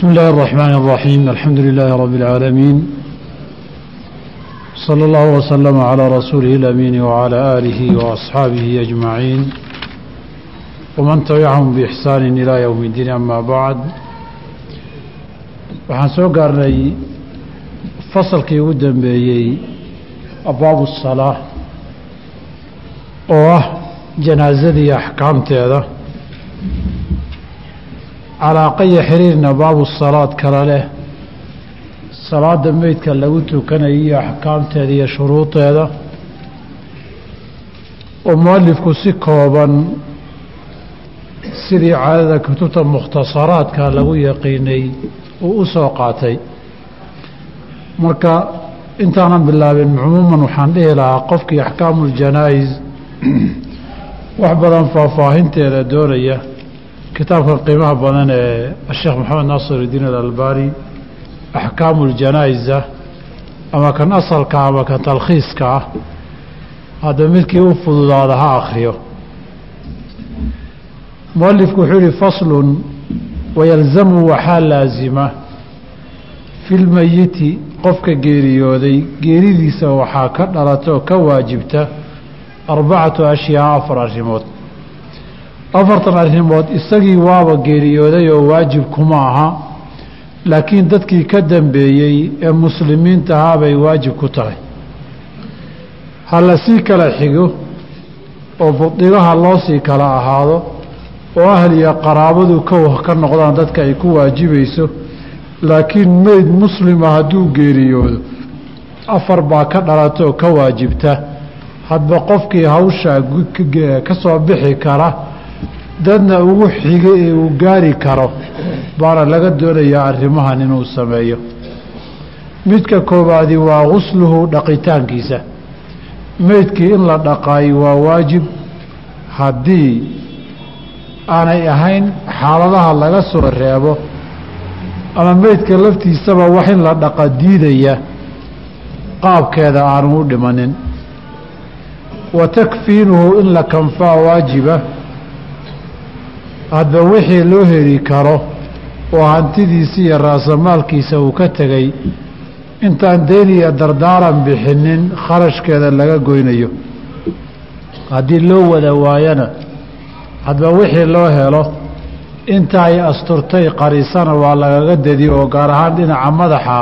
بسم الله الرحمن الرحيم الحمد لله رب العالمين صلى الله وسلم على رسوله الأمين وعلى آله وأصحابه أجمعين ومن تبعهم بإحسان إلى يوم الدين أما بعد waxaan soo gaarnay fasalkii ugu dambeeyey abwaabu الsalaa oo ah janaazadii axkaamteeda calaaqaya xiriirna baabu salaad kale leh. Salaada meydka lagu tukanayo iyo axkaamteeda iyo shuruudeeda. Oo mualifku si kooban sidii caadada kutubta mukhtasaraadka lagu yaqiinay uu u soo qaatay. Marka intaanan bilaabin cumuuman waxaan dhihi lahaa qofkii axkaamu uljanaa-is wax badan faahfaahinteeda doonaya kitaabkan qiimaha badan ee asheekh maxamed naasir iddiin alalbani axkaamu uljanaa-isa ama kan asalka ama kan talkhiiska ah hadda midkii u fududaada ha akhriyo. Mualifku wuxuu yihi faslun wayalzamu waxaa laasima fi lmeyiti qofka geeriyooday geeridiisa waxaa ka dhalata oo ka waajibta arbacatu ashyaa afar arrimood afartan arrimood isagii waaba geeriyooday oo waajib kuma aha laakiin dadkii ka dambeeyey ee muslimiinta ahaa bay waajib ku tahay. Ha la sii kala xigo oo budigaha loo sii kala ahaado oo ahl iyo qaraabadu kow ka noqdaan dadka ay ku waajibayso laakiin meyd muslima hadduu geeriyoodo afar baa ka dhalata oo ka waajibta. Hadba qofkii hawshaa ka soo bixi kara dadna ugu xiga ee uu gaari karo baana laga doonayaa arrimahan inuu sameeyo. Midka koowaadi waa gusluhu dhaqitaankiisa. Meydkii in la dhaqaayo waa waajib. Haddii aanay ahayn xaaladaha laga soo reebo ama meydka laftiisaba wax in la dhaqa diidaya qaabkeeda aanu u dhimanin. Wa takfiinuhu in la kanfaa waajiba hadba wixii loo heli karo oo hantidiisa iyo raasamaalkiisa uu ka tegay intaan dayn iyo dardaaran bixinin kharashkeeda laga goynayo. Haddii loo wada waayana hadba wixii loo helo inta ay asturtay qarisana waa lagaga dadi oo gaar ahaan dhinaca madaxa.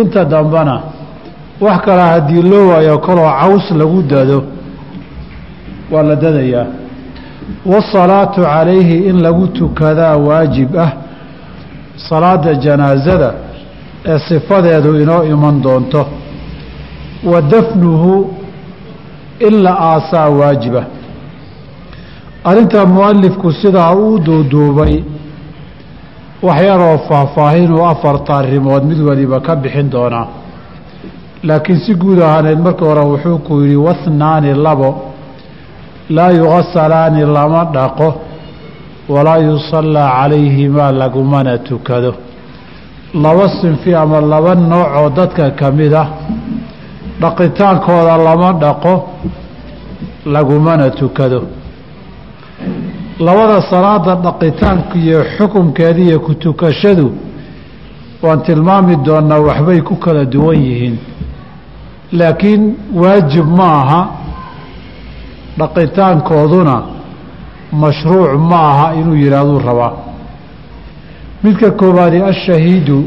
Inta dambena wax kale haddii loo waayo koloo caws lagu dado waa la dadayaa wasalaatu calayhi in lagu tukadaa waajib ah salaada janaasada ee sifadeedu inoo iman doonto wa dafnuhu in la aasaa waajiba arrinta mualifku sidaa uu duuduubay wax yaroo faahfaahinuu afarta arrimood mid waliba ka bixin doonaa laakiin si guud ahaaneed marka hore wuxuu ku yidhi wahnaani labo laa yugasalaani lama dhaqo walaa yusallaa calayhimaa lagumana tukado. Laba sinfi ama laba noocoo dadka ka mid ah dhaqitaankooda lama dhaqo lagumana tukado. Labada salaada dhaqitaanku iyo xukunkeeda iyo ku tukashadu waan tilmaami doonaa waxbay ku kala duwan yihiin. Laakiin waajib ma aha dhaqitaankooduna mashruuc ma aha inuu yidhaahduu rabaa. Midka koowaadi ashahiidu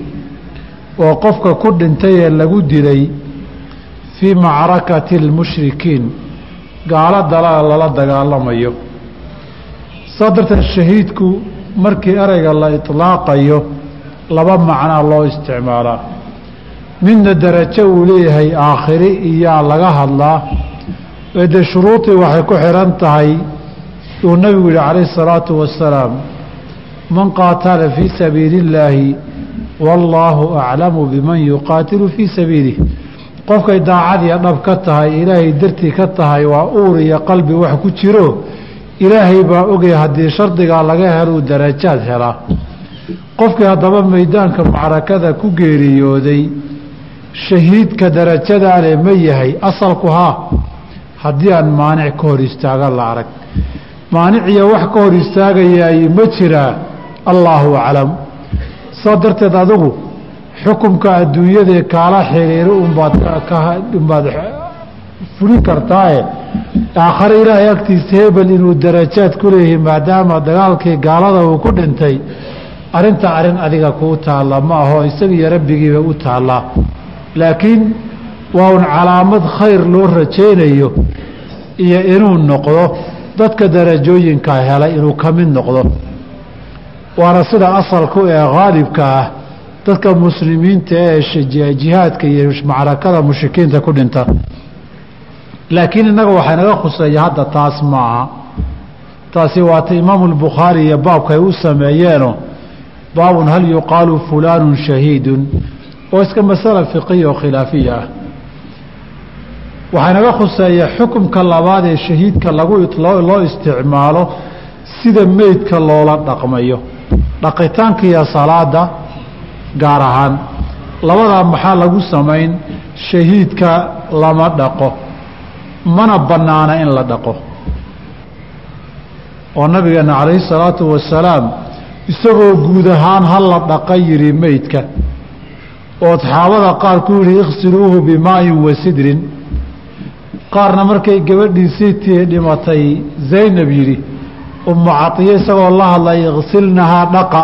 oo qofka ku dhintay ee lagu dilay fii macrakati almushrikiin gaalo dalala lala dagaalamayo. Saa darteed shahiidku markii ereyga la itlaaqayo laba macnaa loo isticmaalaa. Midna darajo uu leeyahay aakhiri iyaa laga hadlaa dee shuruudii waxay ku xidhan tahay uu nabigu yihi calayhi salaatu wasalaam man qaatala fii sabiili illaahi wallaahu aclamu biman yuqaatilu fii sabiilih qofkay daacadiya dhab ka tahay ilaahay dartii ka tahay waa uur iyo qalbi wax ku jiro ilaahay baa ogay haddii shardigaa laga heluu darajaad helaa qofkii haddaba maydaanka macrakada ku geeriyooday shahiidka darajadaale ma yahay asalku haa haddii aan maanic ka hor istaaga la arag. Maaniciya wax ka hor istaagayaay ma jiraa allaahu aclam. Saa darteed adigu xukumka adduunyadee kaala xiriiro unbaad unbaad fulin kartaaye. Aakhare ilaahay agtiisa hebel inuu darajaad ku leeyahay maadaama dagaalkii gaalada uu ku dhintay. Arrinta arrin adiga kuu taalla ma aho isagiiyo rabbigiiba u taallaa laakiin waa un calaamad khayr loo rajaynayo iyo inuu noqdo dadka darajooyinkaa helay inuu ka mid noqdo. Waana sida asalku ee haalibka ah dadka muslimiinta ee jihaadka iyo macrakada mushrikiinta ku dhinta. Laakiin innaga waxaa naga khuseeya hadda taas maaha taasi waata imaamu lbukhaari iyo baabka ay u sameeyeeno. Baabun hal yuqaalu fulaanu shahiidun oo iska masala fiqiya oo khilaafiya ah waxaa naga khuseeya xukumka labaad ee shahiidka lagu loo isticmaalo sida meydka loola dhaqmayo. Dhaqitaanka iyo salaada gaar ahaan. Labadaa maxaa lagu samayn? Shahiidka lama dhaqo mana bannaana in la dhaqo. Oo nabigeena calayhi salaatu wasalaam isagoo guud ahaan ha la dhaqa yidhi meydka. Oo asxaabada qaar ku yidhi ikhsiluuhu bimaa'in wa sidrin qaarna markay gabadhiisii tii dhimatay zaynab yidhi ummu isagoo la hadlay ikhsilnahaa dhaqa.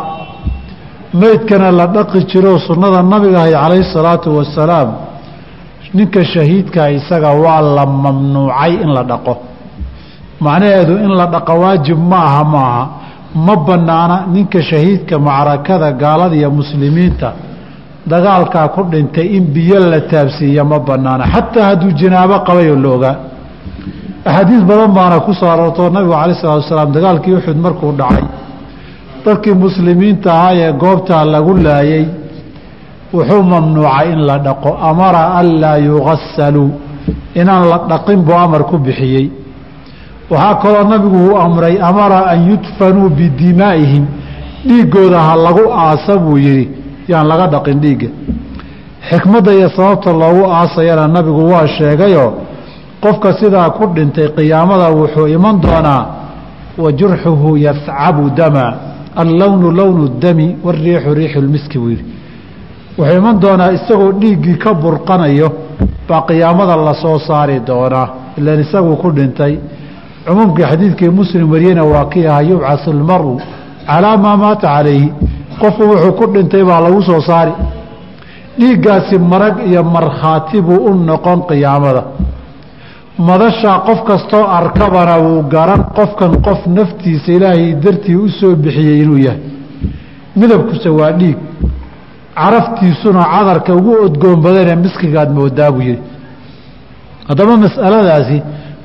Meydkana la dhaqi jiroo sunnada nabiga ahay calayhi salaatu wasalaam. Ninka shahiidkaa isaga waa la mamnuucay in la dhaqo. Macnaheedu in la dhaqo waajib ma aha maaha ma bannaana ninka shahiidka macrakada gaalada iyo muslimiinta dagaalkaa ku dhintay in biyo la taabsiiya ma bannaana xataa hadduu janaabo qabay oo la ogaa axaadiis badan baana ku soo aroortoo nabigu calai salatu wasalaam dagaalkii uxud markuu dhacay. Dadkii muslimiinta ahaa ee goobtaa lagu laayay wuxuu mamnuucay in la dhaqo. Amara anlaa yugasaluu inaan la dhaqin buu amar ku bixiyey. Waxaa kaloo nabigu uu amray amara an yudfanuu bidimaa'ihim dhiiggooda ha lagu aasa buu yidhi yaan laga dhaqin dhiigga. Xikmadda iyo sababta loogu aasayana nabigu waa sheegayoo qofka sidaa ku dhintay qiyaamada wuxuu iman doonaa wa jurxuhu yascabu dama allownu lownu dami wariixu riixu lmiski buu yidhi. Wuxuu iman doonaa isagoo dhiiggii ka burqanayo baa qiyaamada la soo saari doonaa ilan isaguu ku dhintay. Cumuumkii xadiidkii muslim wariyena waa kii ahaa yubcasu almaru calaa maa maata calayhi qofku wuxuu ku dhintay baa lagu soo saari. Dhiiggaasi marag iyo markhaati buu u noqon qiyaamada. Madashaa qof kastoo arkabana wuu garan qofkan qof naftiisa ilaahay dartii u soo bixiyey inuu yahay. Midabkuse waa dhiig. Caraftiisuna cadarka ugu odgoon badanee miskigaad moodaa buu yihi haddaba mas'aladaasi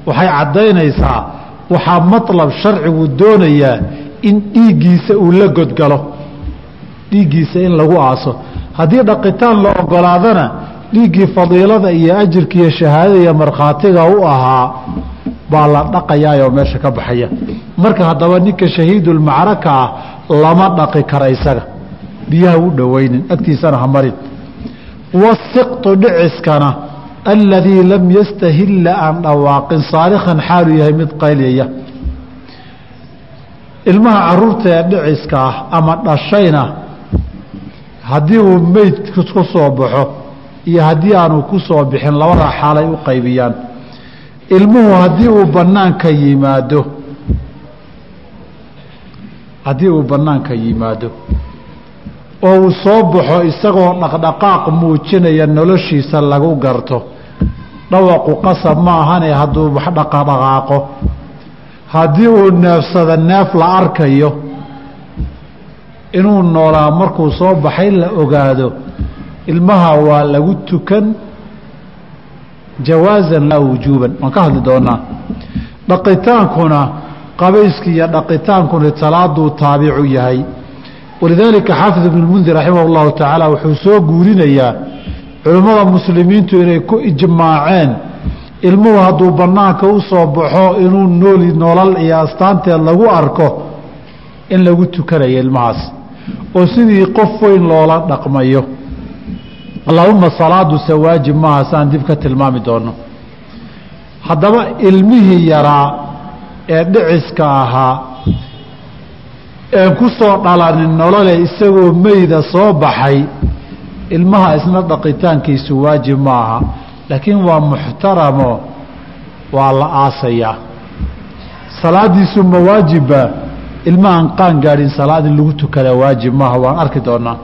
waxay caddaynaysaa waxaa matlab sharcigu doonayaa in dhiiggiisa uu la godgalo dhiiggiisa in lagu aaso. Haddii dhaqitaan la ogolaadana dhiiggii fadiilada iyo ajirka iyo shahaadada iyo markhaatiga u ahaa baa la dhaqayaayoo meesha ka baxaya. Marka haddaba ninka shahiidulmacraka ah lama dhaqi kara isaga. Biyaha u dhoweynin agtiisana ha marin. Wasiqtu dhiciskana alladii lam yastahilla aan dhawaaqin saarikhan xaalu yahay mid qayliyaya. Ilmaha carruurta ee dhiciska ah ama dhashayna haddii uu meyd ku soo baxo iyo haddii aanu ku soo bixin labadaa xaalay u qaybiyaan ilmuhu haddii uu bannaanka yimaado haddii uu bannaanka yimaado oo uu soo baxo isagoo dhaqdhaqaaq muujinaya noloshiisa lagu garto dhawaqu qasab ma ahane hadduu wax dhaqadhaqaaqo haddii uu neefsada neef la arkayo inuu noolaa markuu soo baxay la ogaado. Ilmaha waa lagu tukan jawaasan laa wujuuban. Waan ka hadli doonaa? Dhaqitaankuna qabayski iyo dhaqitaankuna salaaduu taabicu yahay. Walidaalika xaafid ibnu lmundir raximah اllahu tacaala wuxuu soo guurinayaa culimmada muslimiintu inay ku ijmaaceen ilmuhu hadduu bannaanka u soo baxo inuu nooli nolol iyo astaanteed lagu arko in lagu tukanayo ilmahaas oo sidii qof weyn loola dhaqmayo. Allahuma salaaduse waajib maaha saan dib ka tilmaami doono. Haddaba ilmihii yaraa ee dhiciska ahaa een ku soo dhalanin nolole isagoo meyda soo baxay ilmaha isna dhaqitaankiisu waajib ma aha laakiin waa muxtaramo waa la aasayaa. Salaadiisu ma ilma aan qaan gaadhin salaad lagu tukada waajib maaha waan arki doonaa.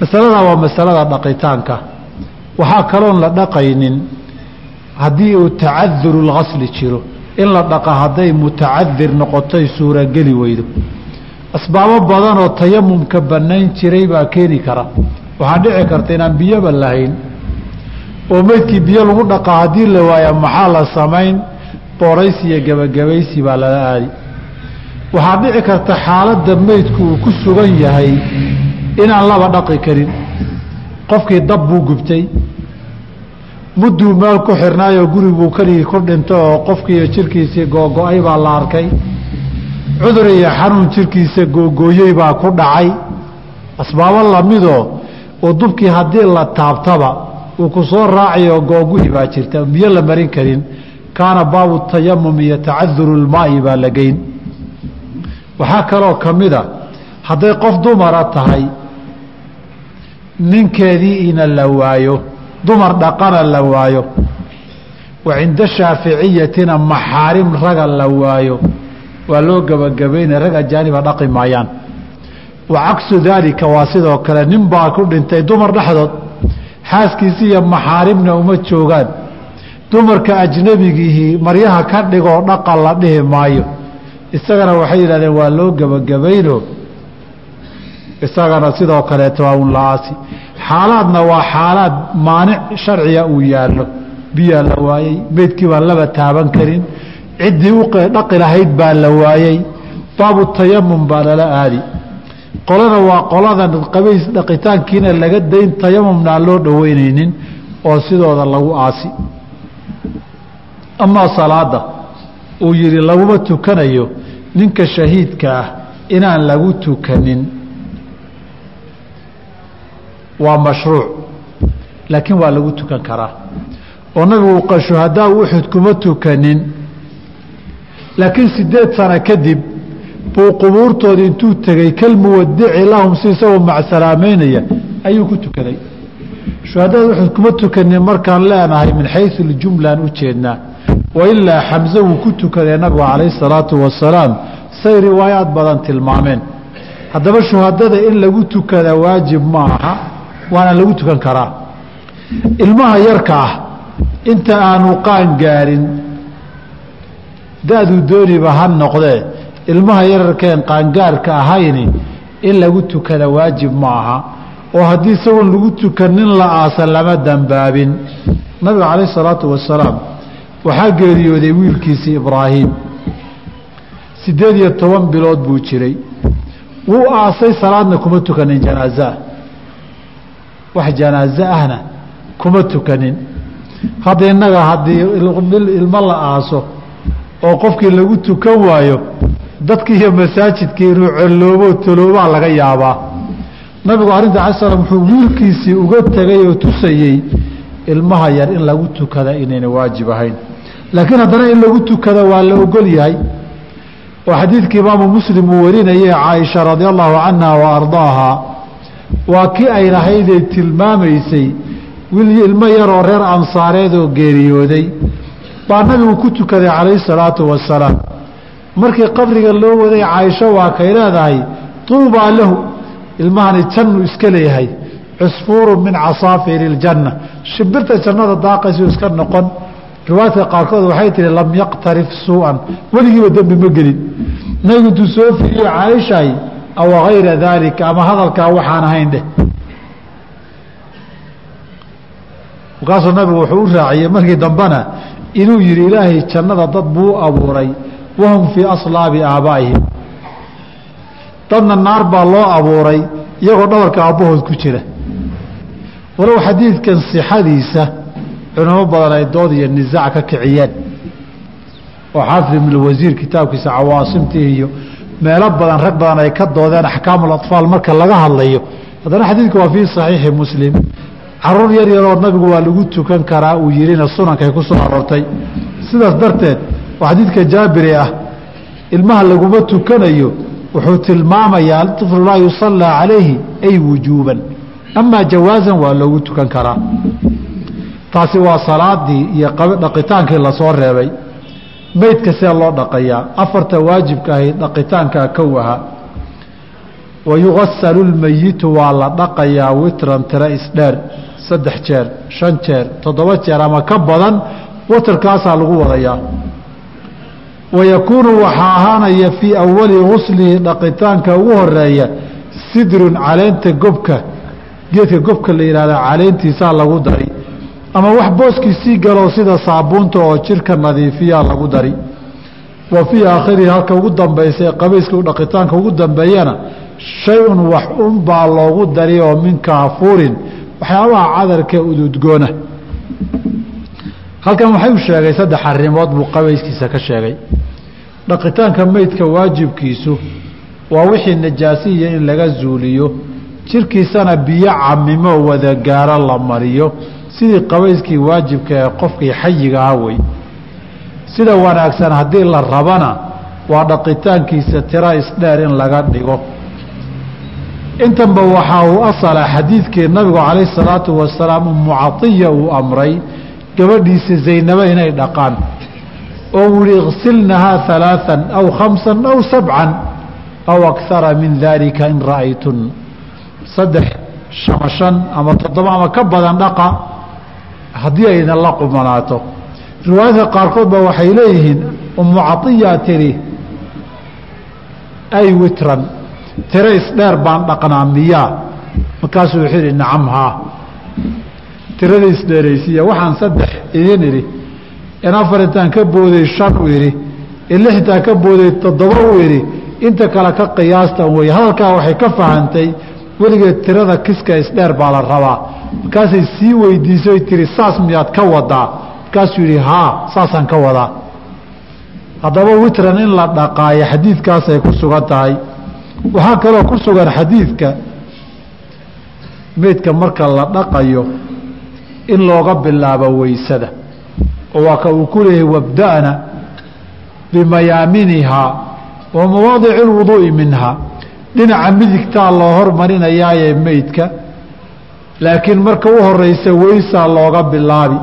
Masaladaa waa masalada dhaqitaanka. Waxaa kaloon la dhaqaynin haddii uu tacaduru lgasli jiro. In la dhaqa hadday mutacadir noqotoy suurageli weydo. Asbaabo badan oo tayamumka bannayn jiray baa keeni kara. Waxaa dhici karta inaan biyoba lahayn. Oo meydkii biyo lagu dhaqa haddii la waaya maxaa la samayn? Booraysi iyo gebagabaysi baa lala aadi waxaa dhici karta xaaladda meydku uu ku sugan yahay inaan laba dhaqi karin. Qofkii dab buu gubtay. Mudduu meel ku xirnaayoo guri buu keligii ku dhinto oo qofkiiyo jirkiisii googo-ay baa la arkay. Cudur iyo xanuun jirkiisa googooyey baa ku dhacay. Asbaabo lamidoo oo dubkii haddii la taabtaba uu ku soo raacayoo googu-i baa jirta. Biyo la marin karin kaana baabu tayamum iyo tacaduru lmaa'i baa la geyn waxaa kaloo ka mid a hadday qof dumara tahay ninkeediina la waayo dumar dhaqana la waayo wa cinda shaaficiyatina maxaarim raga la waayo waa loo gebagabaynaya rag ajaaniba dhaqi maayaan. Wa caksu daalika waa sidoo kale nin baa ku dhintay dumar dhexdood xaaskiisi iyo maxaarimna uma joogaan. Dumarka ajnabigihii maryaha ka dhigoo dhaqa la dhihi maayo isagana waxay yidhahdeen waa loo gebagabayno isagana sidoo kaleeto waa un la-aasi. Xaalaadna waa xaalaad maanic sharciga uu yaallo. Biyaa la waayey meydkii baan laba taaban karin ciddii u dhaqi lahayd baa la waayey baabu tayamum baa lala aadi. Qolana waa qoladan qabays dhaqitaankiina laga dayn tayamumna aan loo dhoweyneynin oo sidooda lagu aasi. Amaa salaada uu yidhi laguma tukanayo ninka shahiidka ah inaan lagu tukanin. Waa mashruuc laakiin waa lagu tukan karaa. Oo nabigu shuhadaa uxud kuma tukanin. Laakiin sideed sano kadib buu qubuurtoodii intuu tegey kalmuwadici lahum si isagoo macsalaameynaya ayuu ku tukaday. Shuhadada uxud kuma tukanin markaan leenahay min xayu ljumlaan u jeednaa wailaa xamse wuu ku tukaday nabigu calayhi salaatu wasalaam say riwaayaad badan tilmaameen. Haddaba shuhadada in lagu tukada waajib ma aha waana lagu tukan karaa. Ilmaha yarka ah inta aanu qaan gaarin da-duu dooniba ha noqdee. Ilmaha yararkeen qaangaarka ahayni in lagu tukada waajib ma aha. Oo haddii isagoon lagu tukanin la aasa lama dambaabin. Nabiga calayhi salaatu wasalaam waxaa geeriyooday wiilkiisii ibraahim. Siddeed iyo toban bilood buu jiray. Wuu aasay salaadna kuma tukanin janaazaah wax janaaze ahna kuma tukanin. Hadda innaga haddii ilmo la aaso oo qofkii lagu tukan waayo dadkii iyo masaajidkii inuu colloobo toloobaa laga yaabaa. Nabigu arrinta ala slam wuxuu wiilkiisii uga tegay oo tusayey ilmaha yar in lagu tukada inayna waajib ahayn laakiin haddana in lagu tukada waa la ogol yahay. Oo xadiidka imaamu muslim uu warinayay caaisha radi allahu canha wa ardaaha. Waa kii ay lahaydee tilmaamaysay wiil ilmo yaroo reer ansaareed oo geeriyooday. Baa nabigu ku tukaday calayhi salaatu wasalaam markii qabriga loo waday caaisho waa kay leedahay tuubaa lahu. Ilmahani jannu iska leeyahay. Cusfuuru min casaafiri iljanna shimbirta jannada daaqaysu iska noqon riwaayadka qaarkood waxay tihi lam yaqtarif suu-an weligiiba dembi ma gelin. Nabigu intuu soo fiiriyo caaishaay aw hayra daalika ama hadalkaa waxaan ahayn dheh. Markaasuu nabigu wuxuu u raaciyey markii dambena inuu yihi ilaahay jannada dad buu abuuray wahum fii aslaabi aabbaa'ihim dadna naar baa loo abuuray iyagoo dhabarka aabbahood ku jira. Walow xadiidkan sixadiisa culimo badan ay dood iyo nisaac ka kiciyeen. Oo xaafid ibnulwasiir kitaabkiisa cawaasimtii iyo meelo badan rag badan ay ka doodeen axkaamu aطfaal marka laga hadlayo. Haddana xadiidku waa fii saxiixi muslim. Caruur yar yaroo nabigu waa lagu tukan karaa uu yihina sunankay ku soo sidaas darteed oo xadiidka jaabiri ah ilmaha laguma tukanayo wuxuu tilmaamayaa طiflu laa yusallaa calayhi ay wujuuban. Amaa jawaasan waa loogu tukan karaa taasi waa salaadii iyo dhaqitaankii la soo reebay. Meydka see loo dhaqayaa afarta waajibka ahay dhaqitaankaa kow ahaa wayugasalu lmeyitu waa la dhaqayaa witran tira isdheer saddex jeer shan jeer toddoba jeer ama ka badan watarkaasaa lagu wadayaa wayakuunu waxaa ahaanaya fii awali guslihi dhaqitaanka ugu horreeya sidrun caleenta gobka geedka gobka la yihahda caleentiisaa lagu dari ama wax booskiisii galoo sida saabuunta oo jirka nadiifiyaa lagu dari. Wa fii aakhirihi halka ugu dambaysa ee qabayska dhaqitaanka ugu dambeeyana shay-un wax loogu dari oo min kaafuurin waxyaabaha cadarka ududgoona halkan waxay u sheegay saddex arrimood buu qabayskiisa ka sheegay. Dhaqitaanka meydka waajibkiisu waa wixii najaasiya in laga zuuliyo. Jirkiisana biyo camimo wada gaaro la mariyo sidii qabayskii waajibka ee qofkii xayiga ah wey sida wanaagsan haddii la rabana waa dhaqitaankiisa tira isdheer in laga dhigo. Intanba waxaa uu asala xadiidkii nabigu calayh salaatu wasalaam umu uu amray gabadhiisa zaynaba inay dhaqaan. Oo uu yihi iksilnahaa alaaan aw khamsan aw sabcan aw akara min daalika in ra'aytun. Saddex ama ama toddoba ama ka badan dhaqa haddii ayna la qumanaato riwaayadka qaarkood ba waxay leeyihiin umu caiya tiri ay witran tiro isdheer baan dhaqnaa miyaa? Markaasuu wuxuu yidhi nacam haa tirada isdheeraysiiya waxaan saddex idin idhi. In afar intaan ka booday shan u idhi in lix intaan ka booday toddoba u idhi inta kale ka qiyaastan weeye hadalkaa waxay ka fahantay weligeed tirada kiska isdheer baa la rabaa markaasay sii weydiisay tiri saas miyaad ka wadaa markaasuu yidhi haa saasaan ka wadaa haddaba witran in la dhaqaayo xadiidkaasay ku sugan tahay. Waxaa kaloo ku sugan xadiidka meydka marka la dhaqayo in looga bilaabo weysada. Oo waa ka uu ku leeyahay wabda'na bimayaaminihaa wa mawaadici lwuduu'i minhaa dhinaca midigtaa loo hormarinayaaye meydka laakiin marka u horeysa weysaa looga bilaabi.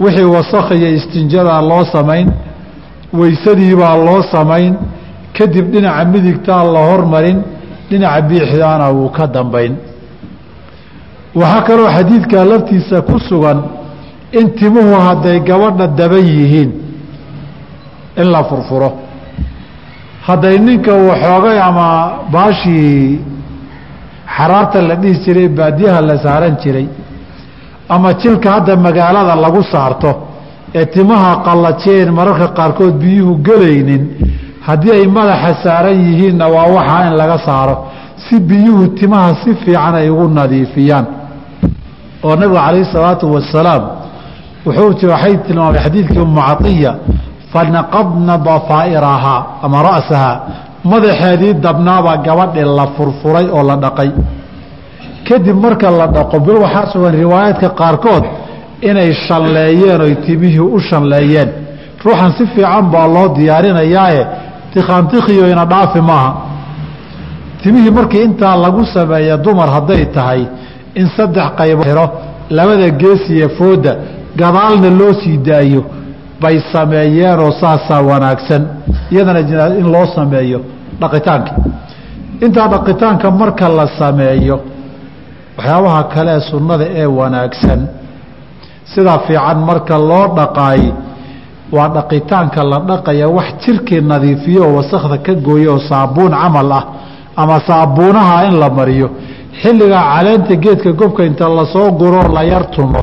Wixii wasakh iyo istinjadaa loo samayn weysadiibaa loo samayn kadib dhinaca midigtaa la hormarin dhinaca biixdaana wuu ka dambayn. Waxaa kaloo xadiidkaa laftiisa ku sugan in timuhu hadday gabadha daban yihiin in la furfuro. Hadday ninka waxoogay ama baashii xaraarta la dhihi jiray baadiyaha la saaran jiray ama jilka hadda magaalada lagu saarto ee timaha qallajeen mararka qaarkood biyuhu gelaynin haddii ay madaxa saaran yihiinna waa waxaa in laga saaro. Si biyuhu timaha si fiican ay ugu nadiifiyaan. Oo nabigu calayhi salaatu wasalaam wuxuu waxay tilmaamay xadiidkii umu caiya fanaqadna dafaa'irahaa ama ra'sahaa madaxeedii dabnaabaa gabadhii la furfuray oo la dhaqay. Kadib marka la dhaqo bil waxaa sugan riwaayaadka qaarkood inay shalleeyeen oy timihii u shalleeyeen. Ruuxan si fiican baa loo diyaarinayaaye tikhaantikhiyo ina dhaafi maaha. Timihii markii intaa lagu sameeya dumar hadday tahay in saddex qaybo xiro labada geesiyo fooda gadaalna loo sii daayo bay sameeyeenoo saasaa wanaagsan iyadana in loo sameeyo dhaqitaankii intaa dhaqitaanka marka la sameeyo waxyaabaha kale sunnada ee wanaagsan sidaa fiican marka loo dhaqaay waa dhaqitaanka la dhaqaya wax jirkii nadiifiyo oo wasakda ka gooyo oo saabuun camal ah ama saabuunaha in la mariyo. Xilligaa caleenta geedka gobka inta la soo guroo la yar tumo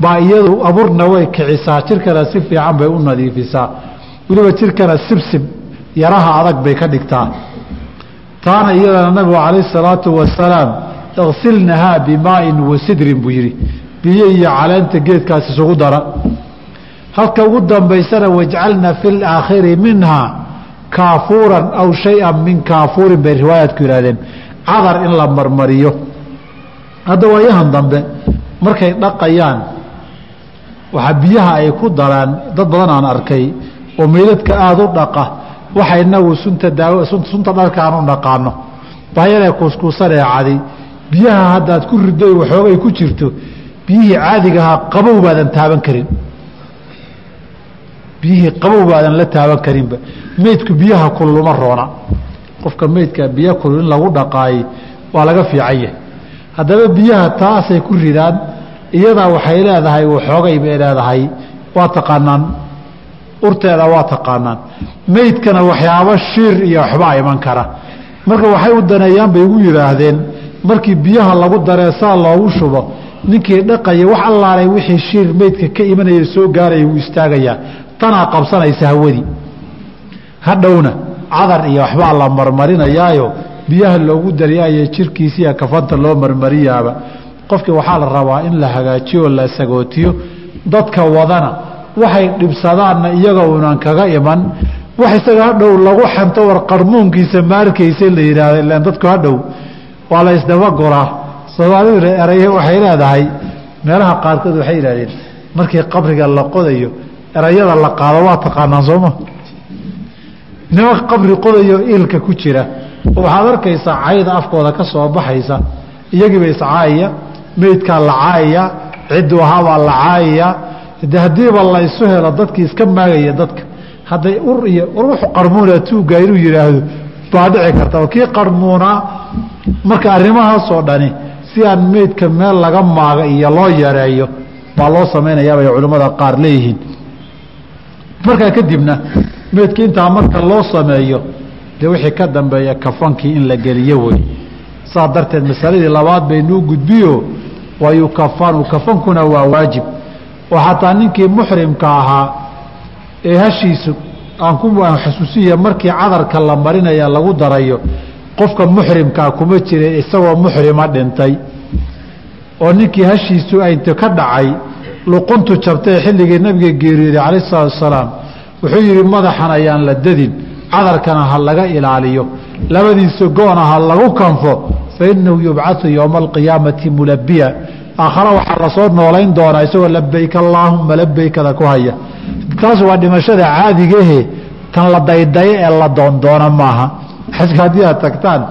baa iyadu abuurna way kicisaa jirkana si fiican bay u nadiifisaa. Weliba jirkana sibsib yaraha adag bay ka dhigtaa. Taana iyadana nabigu calayh salaatu wasalaam iksilnahaa bimaain wa buu yidhi. Biyo iyo caleenta geedkaas isugu dara. Halka ugu dambaysana wajcalna fi laakhiri minhaa kaafuuran aw shay-an min kaafuurin bay riwaayaadku yidhahdeen cadar in la marmariyo. Hadda waayahan dambe markay dhaqayaan waxaa biyaha ay ku daraan dad badan aan arkay oo meydadka aada u dhaqa waxa inagu sunta daaw sunta dharka aan u naqaano baayaree kuuskuusanee cadi biyaha haddaad ku rido waxoogay ku jirto biyihii caadigahaa qabow baadan taaban karin. Biyihii qabow baadan la taaban karinba. Meydku biyaha kululuma roona. Qofka meydka biyo kulul in lagu dhaqaayey waa laga fiican yahay. Haddaba biyaha taasay ku ridaan iyadaa waxay leedahay waxoogay bay leedahay. Waa taqaanaan. Urteeda waa taqaanaan. Meydkana waxyaabo shiir iyo waxbaa iman kara. Marka waxay u daneeyaan bay igu yidhaahdeen markii biyaha lagu dareesaa loogu shubo ninkii dhaqaya wax allaalay wixii shiir meydka ka imanaya soo gaaraya wuu istaagayaa. Tanaa qabsanaysa hawadii hadhowna cadar iyo waxbaa la marmarinayaayo. Biyaha loogu dariyaayo jirkiisiiya kafanta loo marmariyaaba qofkii waxaa la rabaa in la hagaajiyo la sagootiyo. Dadka wadana waxay dhibsadaanna iyaga kaga iman wax isaga hadhow lagu xanto war qarmuunkiisa maarkaysa la yidhaahdo ilaan dadku hadhow waa la isdabaguraa soomaalidu eraye waxay leedahay meelaha qaarkood waxay yidhahdeen markii qabriga la qodayo erayada la qaado waa taqaanaan sooma nimanka qabri qodayo ilka ku jira. Waxaad arkaysaa cayda afkooda ka soo baxaysa iyagiiba iscaayaya meydkaa la caayaya ciddu ahaabaa la caayaya de haddiiba la isu helo dadkii iska maagaya dadka. Hadday ur iyo urux qarmuuna tuugga inuu yidhaahdo baa dhici karta. Kii qarmuunaa marka arrimahaasoo dhani si aan meydka meel laga maaga iyo loo yareeyo baa loo samaynayaabay culimmada qaar leeyihiin. Markaa kadibna meydka intaa marka loo sameeyo dee wixii ka dambeeya kafankii in la geliyo wey saas darteed masaladii labaad baynuu gudbiyo wayukafanu kafankuna waa waajib. Oo xataa ninkii muxrimka ahaa ee hashiisu aan ku xasuusiya markii cadarka la marinaya lagu darayo qofka muxrimkaa kuma jira isagoo muxrima dhintay. Oo ninkii hashiisu aynta ka dhacay luquntu jabtay xilligii nabiga geeriyooday calayh salaatu wasalaam wuxuu yidhi madaxan ayaan la dadin cadarkana ha laga ilaaliyo labadiisa goona ha lagu kanfo fa inahu yubcau yowma alqiyaamati mulabiya aakhare waxaa la soo noolayn doonaa isagoo labayk allaahuma labaykada ku haya taas waa dhimashada caadigahe tan la daydayo ee la doondoona maaha xajka haddii aad tagtaan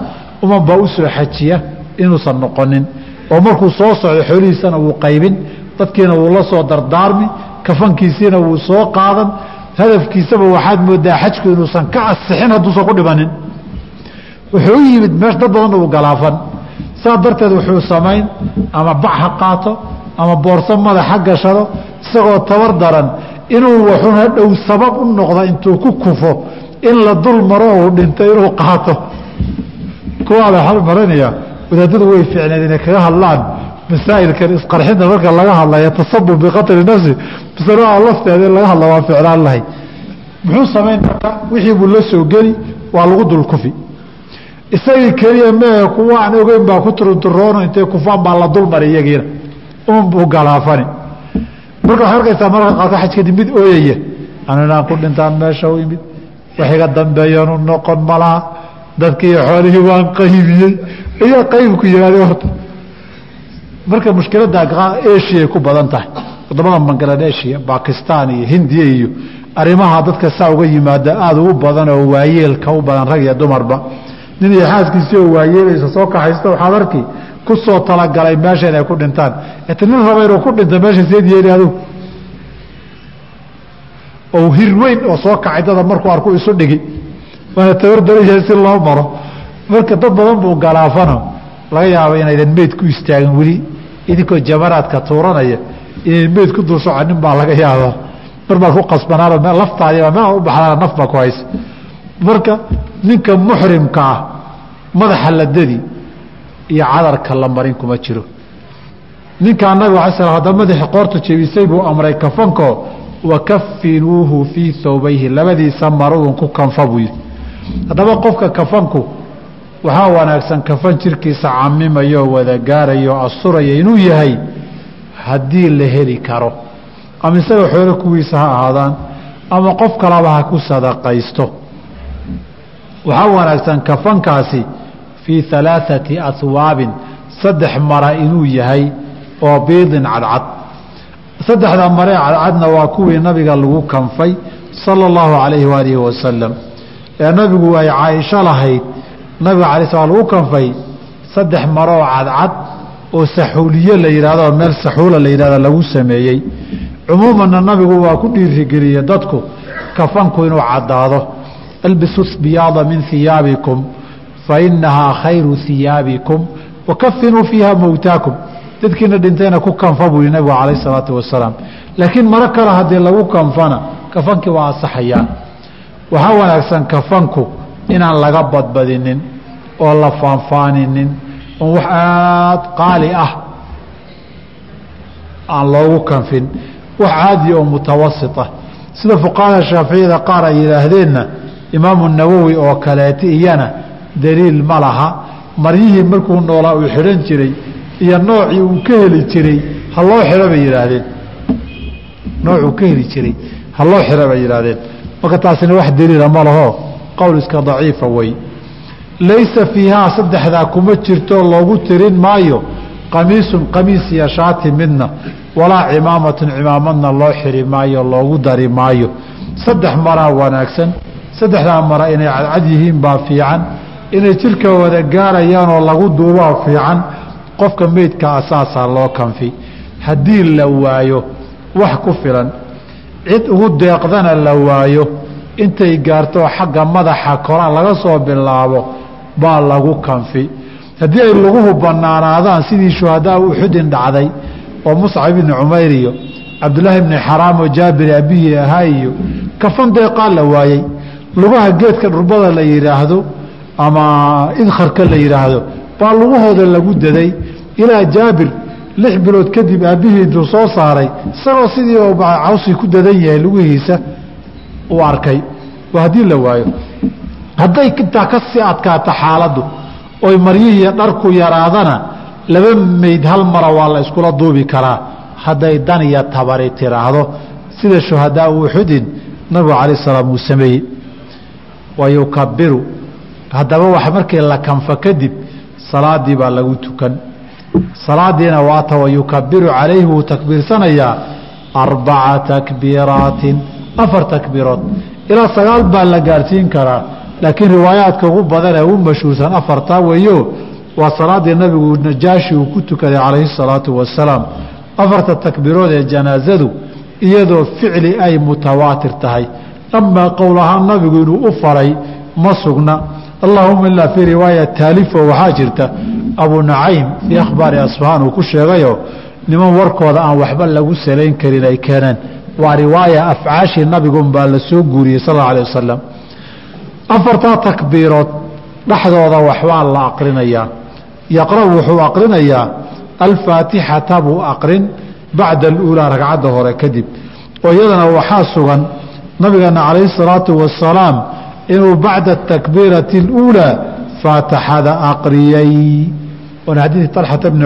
uman baa u xajiya inuusan noqonin oo markuu soo socdo xoolihiisana wuu qaybin dadkiina wuu la soo dardaarmi kafankiisiina wuu soo qaadan hadafkiisaba waxaad moodaa xajku inuusan ka asixin hadduusan ku dhimanin wuxuu u yimid meesha dad badan uu galaafan. Saa darteed wuxuu samayn ama bac ha qaato ama boorso madaxa gashado isagoo tabar daran inuu waxun hadhow sabab u noqda intuu ku kufo in la dul maro uu dhinto inuu qaato. Kuwaa la marinaya wadaadadu way ficneed inay kaga hadlaan masaa'ilkan isqarxinta marka laga hadlaya tasabub biqatli nafsi masalada lafteeda in laga hadla waa ficlaan lahay. Muxuu samayn marka wixii buu la soo geli waa lagu dul kufi isagii keliya mee kuwa aan ogeyn baa ku turunturoono intay kufaan baa la dulmari iyagiina. Unbuu galaafani. Marka waxay arkaysaa marka qaarka xaj kadib mid ooyaya anu inaan ku dhintaan meesha u imid wax dambeeyanu noqon malaha dadkiiyo xoolihii waan qaybiyey. Iyo qaybku yihaade horta. Marka mushkiladda asiaay ku badan tahay. Wadamada bangladesia bakistan iyo hindiya iyo arrimaha dadka saa uga yimaada aada ugu badan oo waayeelka u badan rag iyo dumarba nin iyo xaaskiisii oo waayeelaysa soo kaxaysto waxaad arki ku talagalay meesha inay ku dhintaan. Et nin raba inuu ku dhinto meesha seed yeeli adugu oo hir weyn oo soo kacay dada markuu arku isu dhigi. Waana tabardaraya si loo maro. Marka dad badan buu galaafano laga yaaba inaydan meyd ku istaagin weli. Idinkoo jamaraadka tuuranaya. Inaydan meyd ku dul soconin baa laga yaabaa. Mar baad ku qasbanaano laftaadiiba meel u baxdaana naf baa ku haysa. Marka ninka muxrimka ah madaxa la dadi iyo cadarka la marin kuma jiro. Ninkaa nabiga ala sl hadda madaxii qoorta jebisay buu amray kafanko wakafinuuhu fii thawbayhi labadiisa maradun ku kanfa buu yidhi. Haddaba qofka kafanku waxaa wanaagsan kafan jirkiisa camimayo wada gaarayo asuraya inuu yahay haddii la heli karo. Ama isaga xoolo kuwiisa ha ahaadaan ama qof kalaba ha ku sadaqaysto. Waxaa wanaagsan kafankaasi fii alaaثati aswaabin saddex mara inuu yahay oo biidin cadcad. Saddexda maree cadcadna waa kuwii nabiga lagu kanfay sala اllahu alayhi waalihi wasalam ee nabigu ay caaisho lahayd nabiga alay sla lagu kanfay saddex maroo cadcad oo saxuuliye la yidhahdo meel saxuula la yidhahdo lagu sameeyey. Cumuumanna nabigu waa ku dhiirigeliye dadku kafanku inuu caddaado. Albisu biyaada min hiyaabikum fa inahaa khayru hiyaabikum wakafinuu fiiha mowtaakum dadkiina dhintayna ku kanfa buu yihi nabigu calayh isalaatu wasalaam laakiin maro kale haddii lagu kanfana kafankii waa asaxayaa waxaa wanaagsan kafanku inaan laga badbadinin oo la faanfaaninin oon wax aada qaali ah aan loogu kanfin wax caadi oo mutawasit ah sida fuqahada shaaficiyada qaar ay yidhaahdeenna imaamu nawowi oo kaleeta iyana daliil ma laha. Maryihii markuu noolaa uu xidhan jiray iyo noocii uu ka heli jiray ha loo xidho bay yidhaahdeen. Noocuu ka heli jiray ha loo xidho bay yidhaahdeen. Marka taasina wax daliila ma laho. Qowl iska daciifa wey. Laysa fiihaa saddexdaa kuma jirto loogu tirin maayo. Qamiisun qamiis iyo shaati midna. Walaa cimaamatun cimaamadna loo xiri maayo loogu dari maayo. Saddex maraa wanaagsan. Saddexdaa mara inay cadcad yihiin baa fiican inay jirka wada gaarayaanoo lagu duubaa fiican qofka meydka asaasaa loo kanfi. Haddii la waayo wax ku filan. Cid ugu deeqdana la waayo intay gaarto xagga madaxa koraan laga soo bilaabo baa lagu kanfi. Haddii ay laguhu banaanaadaan sidii shuhadaa uxudin dhacday oo muscab ibni cumayr iyo cabdulaahi ibni xaraam oo jaabir abihii ahaa iyo kafan deeqaa la waayey lugaha geedka dhurbada la yidhaahdo ama idkharka la yidhaahdo baa lugahooda lagu daday. Ilaa jaabir lix bilood kadib aabbihii intuu soo saaray isagoo sidii cawsi ku dadan yahay lugihiisa uu arkay. Waa haddii la waayo. Hadday intaa ka sii adkaato xaaladdu oy maryihiiyo dharku yaraadana laba meyd hal mara waa la iskula duubi karaa. Hadday dan iyo tabari tiraahdo sida shuhadaa uxudin nabigu calaih salaam uu sameeyey. Wa yukabiru haddaba wax markii la kanfa kadib salaadii baa lagu tukan. Salaadiina waata wa yukabiru calayhi wuu takbiirsanayaa arbaca takbiiraatin afar takbiirood. Ilaa sagaal baa la gaarsiin karaa laakiin riwaayaadka ugu badan ee ugu mashhuursan afartaa weeyo waa salaadii nabigu najaashi uu ku tukaday calayhi salaatu wasalaam. Afarta takbiirood ee janaasadu iyadoo ficli ay mutawaatir tahay. Amaa qowl ahaan nabigu inuu u faray ma sugna allahuma ilaa fii riwaaya taalifo waxaa jirta abu nacaym fii akhbaari asfahaan uu ku sheegayo niman warkooda aan waxba lagu salayn karin ay keeneen waa riwaaya afcaashii nabigun baa la soo guuriyey sal alla alay wasalam afartaa takbiirood dhexdooda waxbaa la aqrinayaa. Yaqra' wuxuu aqrinayaa alfaatixata buu aqrin bacda aluulaa ragcadda hore kadib oo iyadana waxaa sugan nabigeena calayhi salaatu wasalaam inuu bacda takbiirati اluulaa faatixada aqriyey waana xadiidi alxata bn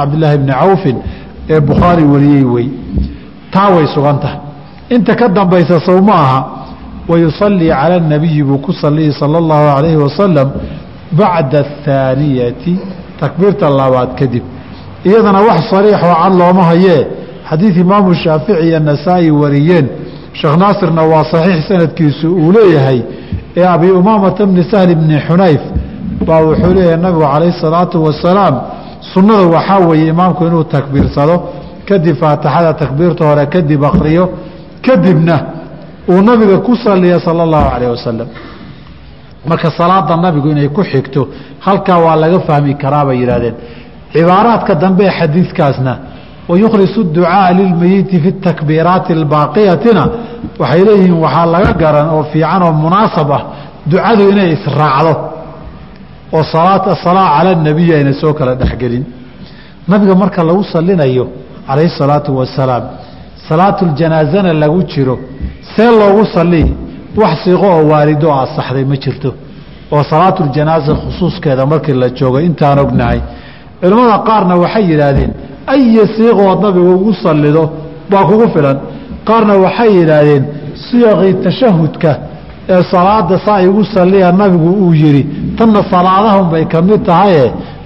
cabdillaahi bni cawfin ee bukhaari wariyey wey taa way sugan tahay inta ka dambaysa sow ma aha wayusalii cala اnabiyi buu ku saliyi sala اllahu alayhi wasalam bacda athaaniyati takbiirta labaad kadib iyadana wax sariixoo cad looma hayee xadiid imaamu shaafici iyo nasaa-i wariyeen sheekh naasirna waa saxiix sanadkiisu uu leeyahay ee abi umaamata bni sahli bni xunayf baa wuxuu leeyahay nabigu calayhi salaatu wasalaam sunnada waxaa weeye imaamku inuu takbiirsado kadib faatixada takbiirta hore kadib akriyo kadibna uu nabiga ku saliya sala allahu calayh wasalam marka salaada nabigu inay ku xigto halkaa waa laga fahmi karaa bay yidhahdeen cibaaraadka dambe ee xadiidkaasna wayukhlisu ducaaa lilmeyiti fi takbiiraati albaaqiyatina waxay leeyihiin waxaa laga garan oo fiican oo munaasab ah ducadu inay israacdo oo asalaa cala nabiyi ayna soo kala dhexgelin nabiga marka lagu salinayo calayhi salaatu wasalaam salaatuljanaasana lagu jiro see loogu salii wax siiqo oo waarido oo asaxday ma jirto oo salaatuljanaasa khusuuskeeda markii la joogo intaan ognahay culimmada qaarna waxay yidhaahdeen aya siiqood nabigu ugu salido baa kugu filan qaarna waxay yidhaahdeen siyaqii tashahudka ee salaada saa igu saliya nabigu uu yidhi tanna salaadahun bay ka mid tahaye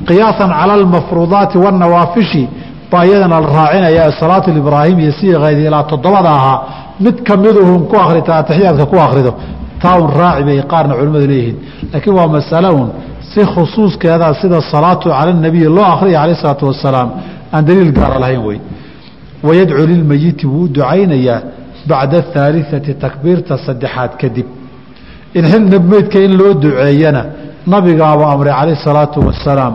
qiyaasan cala almafruudaati waannawaafishi baa iyadana la raacinaya salaatu ibraahim iyo siiqeedii ilaa toddobada ahaa mid ka miduhun ku akrita atixiyaadka ku akrido taaun raaci bay qaarna culimmadu leeyihiin laakiin waa masale un si khusuuskeeda sida salaatu cala nabiyi loo akriya calayh isalaatu wasalaam aan daliil gaara lahayn wey wayadcuu lilmeyiti wuu u ducaynayaa bacda ahaaliثati takbiirta saddexaad kadib in xilna meydka in loo duceeyana nabigaaba amray calayh الsalaatu wasalaam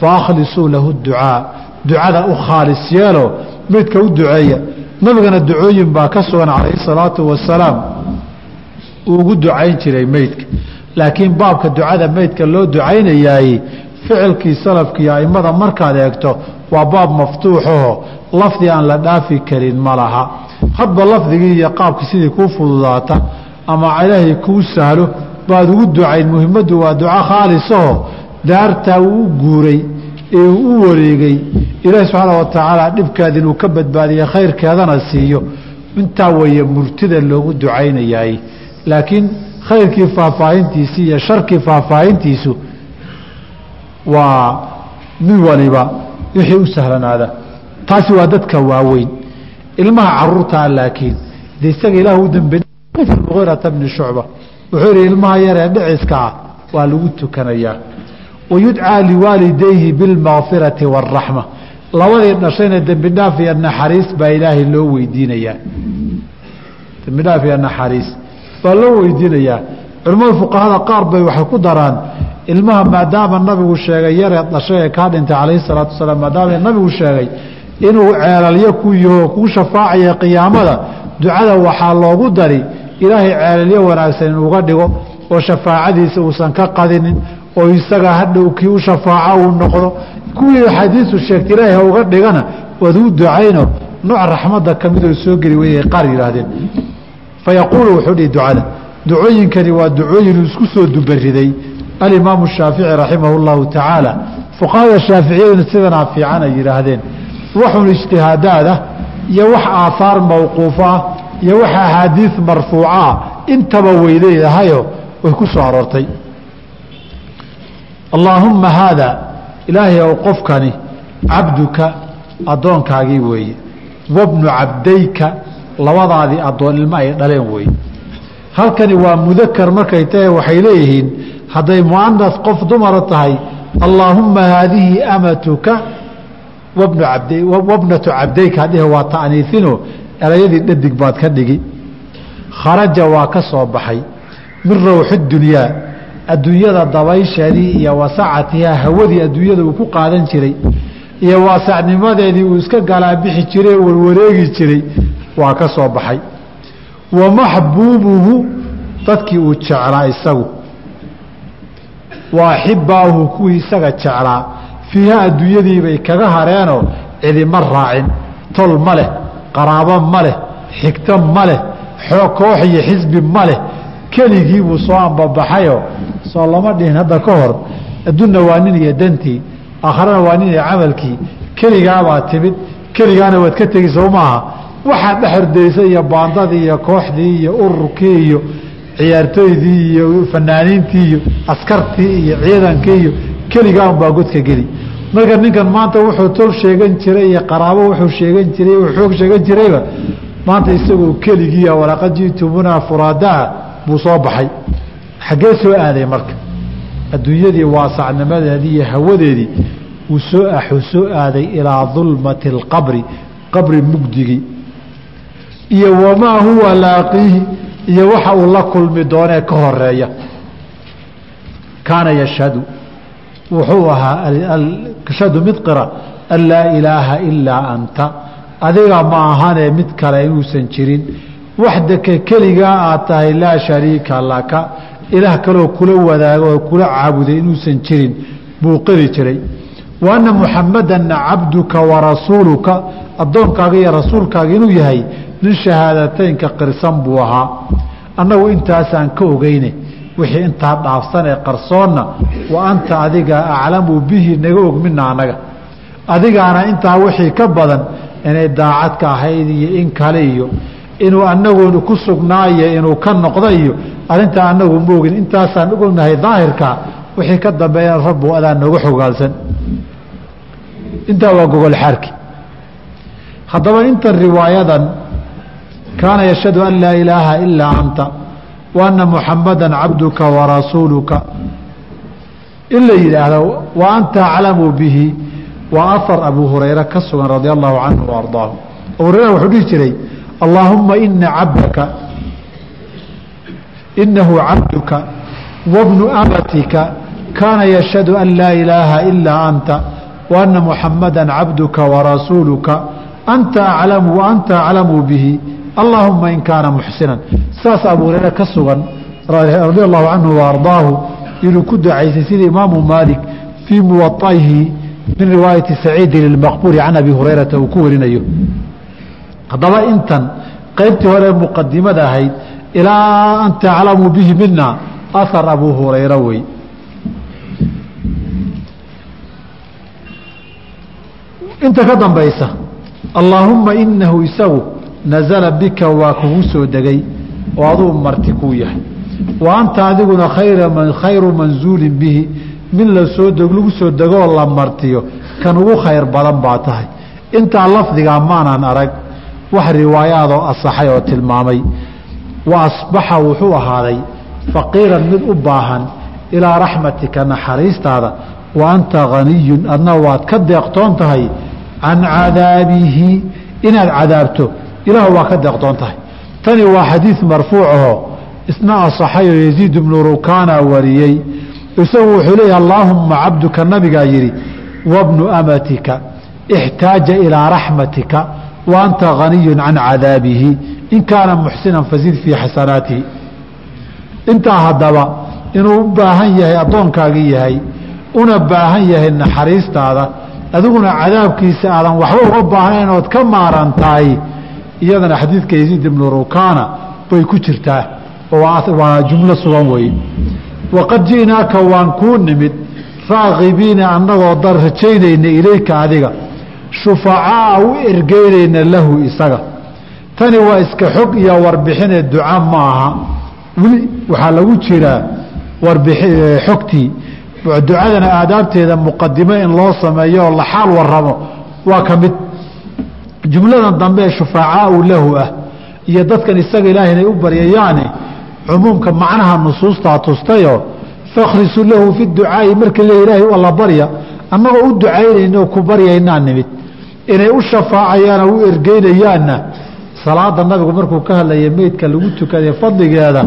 fakhlisuu lahu ducaa ducada u khaalis yeelo meydka u duceeya nabigana ducooyin baa ka sugan calayhi الsalaatu wasalaam uu ugu ducayn jiray meydka laakiin baabka ducada meydka loo ducaynayaay ficilkii salafkiiyo aimada markaad eegto waa baab maftuuxaho lafdi aan la dhaafi karin ma laha. Hadba lafdigii iyo qaabkii sidii kuu fududaata ama ilaahay kuu sahlo baad ugu ducayn muhimaddu waa duco khaalisaho daartaa uu guuray ee uu u wareegay. Ilaahi subxaana wa tacaala dhibkeeda inuu ka badbaadiye khayrkeedana siiyo. Intaa weeye murtida loogu ducaynayaay laakiin khayrkii faahfaahintiisii iyo sharkii faahfaahintiisu waa mid waliba wixii u sahlanaada. Taasi waa dadka waaweyn. Ilmaha caruurtaa laakiin de isaga ilaah u dambe bni shucba wuxuu yihi ilmaha yar ee dhiciska ah waa lagu tukanayaa. Wayudcaa liwaalidayhi bilmakfirati waaraxma labadii dhashayna dembi iyo naxariis baa ilaahay loo weydiinayaa. Dembi dhaaf iyo naxariis baa loo weydiinayaa. Culimmada fuqahada qaar bay waxay ku daraan ilmaha maadaama nabigu sheegay yaree dhashay ee kaa dhintay calayhi salaatu wasalaam maadaama nabigu sheegay inuu ceelalyo ku yaho kuu shafaacaya qiyaamada ducada waxaa loogu dari ilaahay ceelalyo wanaagsan inuuga dhigo oo shafaacadiisa uusan ka qadinin oo isaga hadhow kii u shafaaco uu noqdo. Kuwii axaadiisu sheegtay ilaahay ha uga dhigana waad ducayno nooc raxmadda ka midoo soo geli weyay qaar yidhaahdeen. Fa yaquulu wuxuu dhihi ducada ducooyinkani waa ducooyin isku soo dubariday alimaamu shaafici raximah اllahu tacaala fuqahada shaaficiyaduna sidanaa fiican ay yidhaahdeen waxun ijtihaadaada iyo wax aahaar mawquufo ah iyo wax axaadiis marfuuca ah intaba way leedahayo way ku soo aroortay allaahumma haada ilaahay ow qofkani cabduka addoonkaagii weeye wabnu cabdayka labadaadii addoon ilmo ay dhaleen weeye halkani waa mudakar markay tahay waxay leeyihiin hadday muanas qof dumara tahay allaahumma haadihi amatuka wabnatu cabdayka hadhihe waa ta'niisino erayadii dhadig baad ka dhigi. Kharaja waa ka soo baxay. Min rawxi dunyaa adduunyada dabaysheedii iyo wasacatihaa hawadii adduunyada uu ku qaadan jiray iyo waasacnimadeedii uu iska galaabixi jiray warwareegi jiray waa ka soo baxay. Wa maxbuubuhu dadkii uu jeclaa isagu wa axibaahu kuwii isaga jeclaa. Fiiha adduunyadiibay kaga hareenoo cidima raacin. Tol ma leh qaraabo ma leh xigto ma leh koox iyo xisbi ma leh. Keligii buu soo ambabaxayoo soo lama dhihin hadda ka hor. Adduunna waa nin iyo dantii aakharana waa nin iyo camalkii. Keligaabaa timid keligaana waad ka tegi soo maaha. Waxaad dhexordaysa iyo baandadii iyo kooxdii iyo ururkii iyo ciyaartooydii iyo fanaaniintii iyo askartii iyo ciidankii iyo keligaa unbaa godka geli. Marka ninkan maanta wuxuu tol sheegan jiray iyo qaraabo wuxuu sheegan jiray xoog sheegan jirayba maanta isagoo keligiia walaqad ji'tumunaa furaadaa buu soo baxay. Xaggee soo aaday marka. Adduunyadii waasacnimadeedii iyo hawadeedii uu soo axuu soo aaday ilaa dulmati alqabri qabri mugdigii. Iyo wamaa huwa laaqiihi iyo waxa uu la kulmi doonee ka horreeya kaana yashhadu. Wuxuu ahaa yashhadu mid qira an laa ilaaha ilaa anta. Adiga ma ahanee mid kale inuusan jirin. Waxdaka keligaa aad tahay laa shariika laka. Ilaah kaloo kula wadaago oo kula caabuday inuusan jirin. Buu qiri jiray. Wa anna muxamadanna cabduka wa rasuuluka addoonkaaga iyo rasuulkaaga inuu yahay nin shahaadateynka qirsan buu ahaa. Annagu intaasaan ka ogeyne wixii intaa dhaafsan ee qarsoonna wa anta adiga aclamu bihi naga og mina annaga adigaana intaa wixii ka badan inay daacadka ahayd iyo in kale iyo inuu anagu ku sugnaayo inuu ka noqda iyo arrintaa anagu maogin intaasaan ognahay daahirka wixii ka dambeeyana rabbu adaa nooga xogaalsan. Intaa waa gogol xaarki haddaba intan riwaayadan kaana yashhadu an laa ilaaha ilaa anta wa anna muxamadan cabduka warasuuluka in la yidhaahdo wa anta aclamu bihi waa ahar abu hurayra ka sugan radia allahu canhu wa ardaahu. Abu hurayra wuxuu dhihi jiray allaahumma ina cabdaka inahu cabduka wabnu amatika kaana yashhadu an laa ilaaha ilaa anta wa anna muxamada cabduka warasuuluka anta aclamu wa anta aclamu bihi allaahuma in kaana muxsinan saas abu hurayra ka sugan radia allahu canhu wa ardaahu inuu ku ducaysay sida imaamu maalik fii muwaaihi min riwaayati saciidin ilmaqbuuri can abi hurayrata uu ku warinayo haddaba intan qaybtii hore muqadimada ahayd ilaa anta aclamu bihi mina ahar abu hurayra wey inta ka dambaysa allaahumma inahu isagu nazala bika waa kugu soo degay oo aduu marti kuu yahay. Wa anta adiguna khayru manzuulin bihi. Mid la soo lagu soo degoo la martiyo kan ugu khayr badan baa tahay. Intaa lafdigaa maanaan arag wax riwaayaadoo asaxay oo tilmaamay. Wa asbaxa wuxuu ahaaday faqiiran mid u baahan ilaa raxmatika naxariistaada. Wa anta haniyun adna waad ka deeqtoon tahay can cadaabihi inaad cadaabto ilaah waa ka deeqtoon tahay tani waa xadiid marfuucaho isna asaxayoo yaziid ibnu rukaana wariyey isagu wuxuu leeyahy allaahumma cabduka nabigaa yidhi wabnu amatika ixtaaja ilaa raxmatika wa haniyun can cadaabihi in kaana muxsinan fazid fii xasanaatihi intaa haddaba inuu u baahan yahay addoonkaagii yahay una baahan yahay naxariistaada adiguna cadaabkiisa aadan waxba uga baahnayn ood ka maaran tahay iyadana xadiidka yaziid ibnu rukaana bay ku jirtaa waa jumlo sugan weeye. Waqad ji'naaka waan kuu nimid raakibiina annagoo dar rajaynayna ilayka adiga shufacaa u ergeynayna lahu isaga. Tani waa iska xog iyo warbixinee duca ma aha weli waxaa lagu jiraa xogtii ducadana aadaabteeda muqadimo in loo sameeyo oo la xaal waramo waa ka mid. Jumladan dambe ee shufaacaau lahu ah iyo dadkan isaga ilaahay inay u baryayaane cumuumka macnaha nusuustaa tustayoo fakhrisu lahu fi ducaai markii le ilaahay alla barya annagoo u ducaynayno ku baryaynaa nimid. Inay u shafaacayaan oo u ergeynayaanna salaada nabigu markuu ka hadlaya meydka lagu tukadee fadligeeda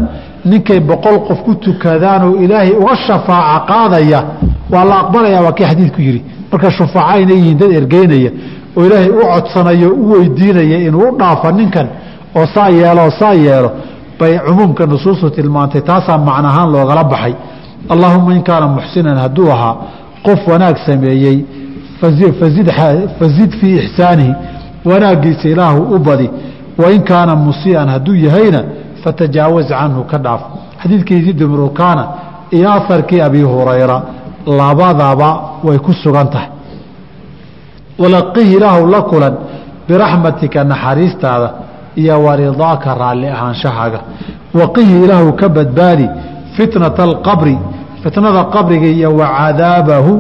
ninkay boqol qof ku tukadaanoo ilaahay uga shafaaca qaadaya waa la aqbalayaa waa kii xadiidku yidhi. Marka shufaaca inay yihiin dad ergeynaya oo ilaahay u codsanayo u weydiinaya inuu u dhaafo ninkan oo saa yeelo saa yeelo bay cumuumka nusuustu tilmaantay taasaa macnahaan loogala baxay. Allaahuma in kaana muxsinan hadduu ahaa qof wanaag sameeyey fazid fii ixsaanihi wanaaggiisa ilaahu u badi. Wain kaana musii'an hadduu yahayna fatajaawaz canhu ka dhaaf. Xadiidkii yaziid ibnu rukaana iyo aharkii abi hurayra labadaba way ku sugan tahay. Walaqihi ilaahu la kulan biraxmatika naxariistaada iyo waridaaka raalli ahaanshahaaga waqihi ilaahu ka badbaadi fitnata alqabri fitnada qabriga iyo wa cadaabahu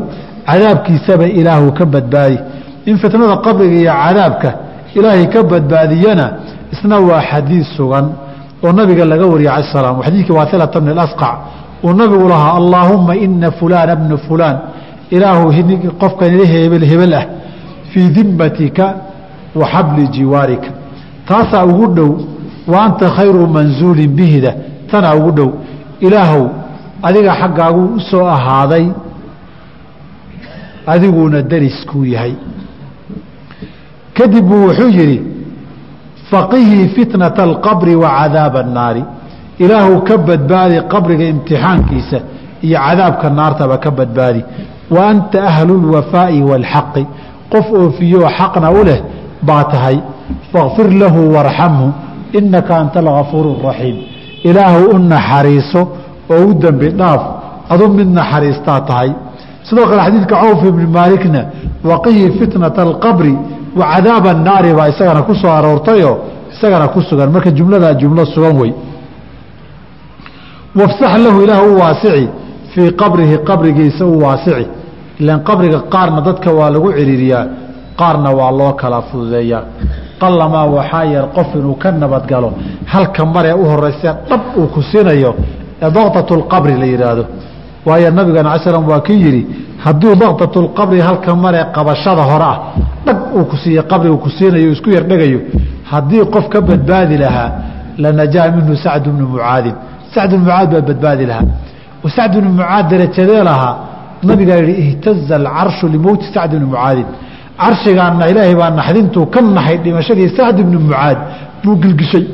cadaabkiisaba ilaahu ka badbaadi. In fitnada qabriga iyo cadaabka ilaahay ka badbaadiyana isna waa xadiid sugan oo nabiga laga wariyay ala slam xadiidkii waailata bn asqac uu nabigu lahaa allaahumma ina fulaana bna fulaan. Ilaahu qofkan hebel hebel ah. Fii dimatika wa xabli jiwaarika. Taasaa ugu dhow wa khayru manzuulin bihida. Tanaa ugu dhow ilaahow adiga xaggaagu u ahaaday adiguuna dariskuu yahay. Kadib buu wuxuu yidhi faqihii fitnata alqabri wa cadaaba annaari. Ilaahu ka badbaadi qabriga imtixaankiisa iyo cadaabka naartaba ka badbaadi. Wa anta ahlu lwafaa'i waalxaqi qof oofiyoo xaqna u leh baa tahay. Fakfir lahu warxamhu inaka anta algafuuru raxiim ilaahu u naxariiso oo u dembi dhaaf adu mid naxariistaa tahay. Sidoo kale xadiidka cawf ibni maalikna waqihii fitnata alqabri wa cadaaba annaari baa isagana ku soo aroortayoo isagana ku sugan marka jumladaa jumlo sugan wey wafsax lahu ilaah u waasici fii qabrihi qabrigiisa u waasici ilan qabriga qaarna dadka waa lagu ciriiriyaa qaarna waa loo kala fududeeyaa qalamaa waxaa yar qof inuu ka nabadgalo halka maree u horeysee dhab uu ku siinayo ee daktat lqabri la yidhaahdo waayo nabigan ala slam waa ki yidhi hadduu daktat lqabri halka maree qabashada hore ah dhag uu ku siiye qabri uu ku siinayo isku yardhegayo haddii qof ka badbaadi lahaa lanajaa minhu sacd bnu mucaadin. Sacd mucaad baa badbaadi lahaa. Sacd bnu mucaad darajadee lahaa nabigaa yihi ihtaza alcarshu limowti sacd bni mucaadin. Carshigaana ilaahay baa naxdintuu ka naxay dhimashadii sacd bni mucaad buu gilgishay.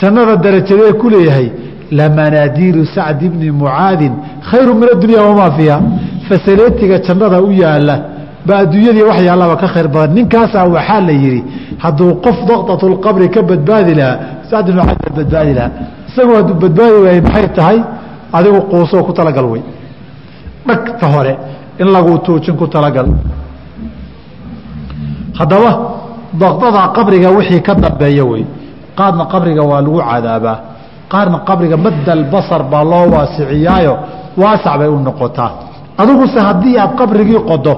Jannada darajadee ku leeyahay lamanaadiilu sacdi bni mucaadin. Khayru min addunya wamaa fiiha. Fasaleetiga jannada u yaalla baa adduunyadii wax ka khayr badan. Ninkaasaa waxaa la yidhi hadduu qof daktatulqabri ka badbaadi lahaa sacd bni mucaad baa badbaadi lahaa isagoo hadduu badbaadi waayey maxay tahay? Adigu quusoo ku talagal wey. Dhagta hore in laguu tuujin ku talagal. Haddaba dakdada qabriga wixii ka dambeeya wey. Qaarna qabriga waa lagu cadaabaa qaarna qabriga madal basar baa loo waasiciyaayo waasac bay u noqotaa. Adiguse haddii aad qabrigii qodo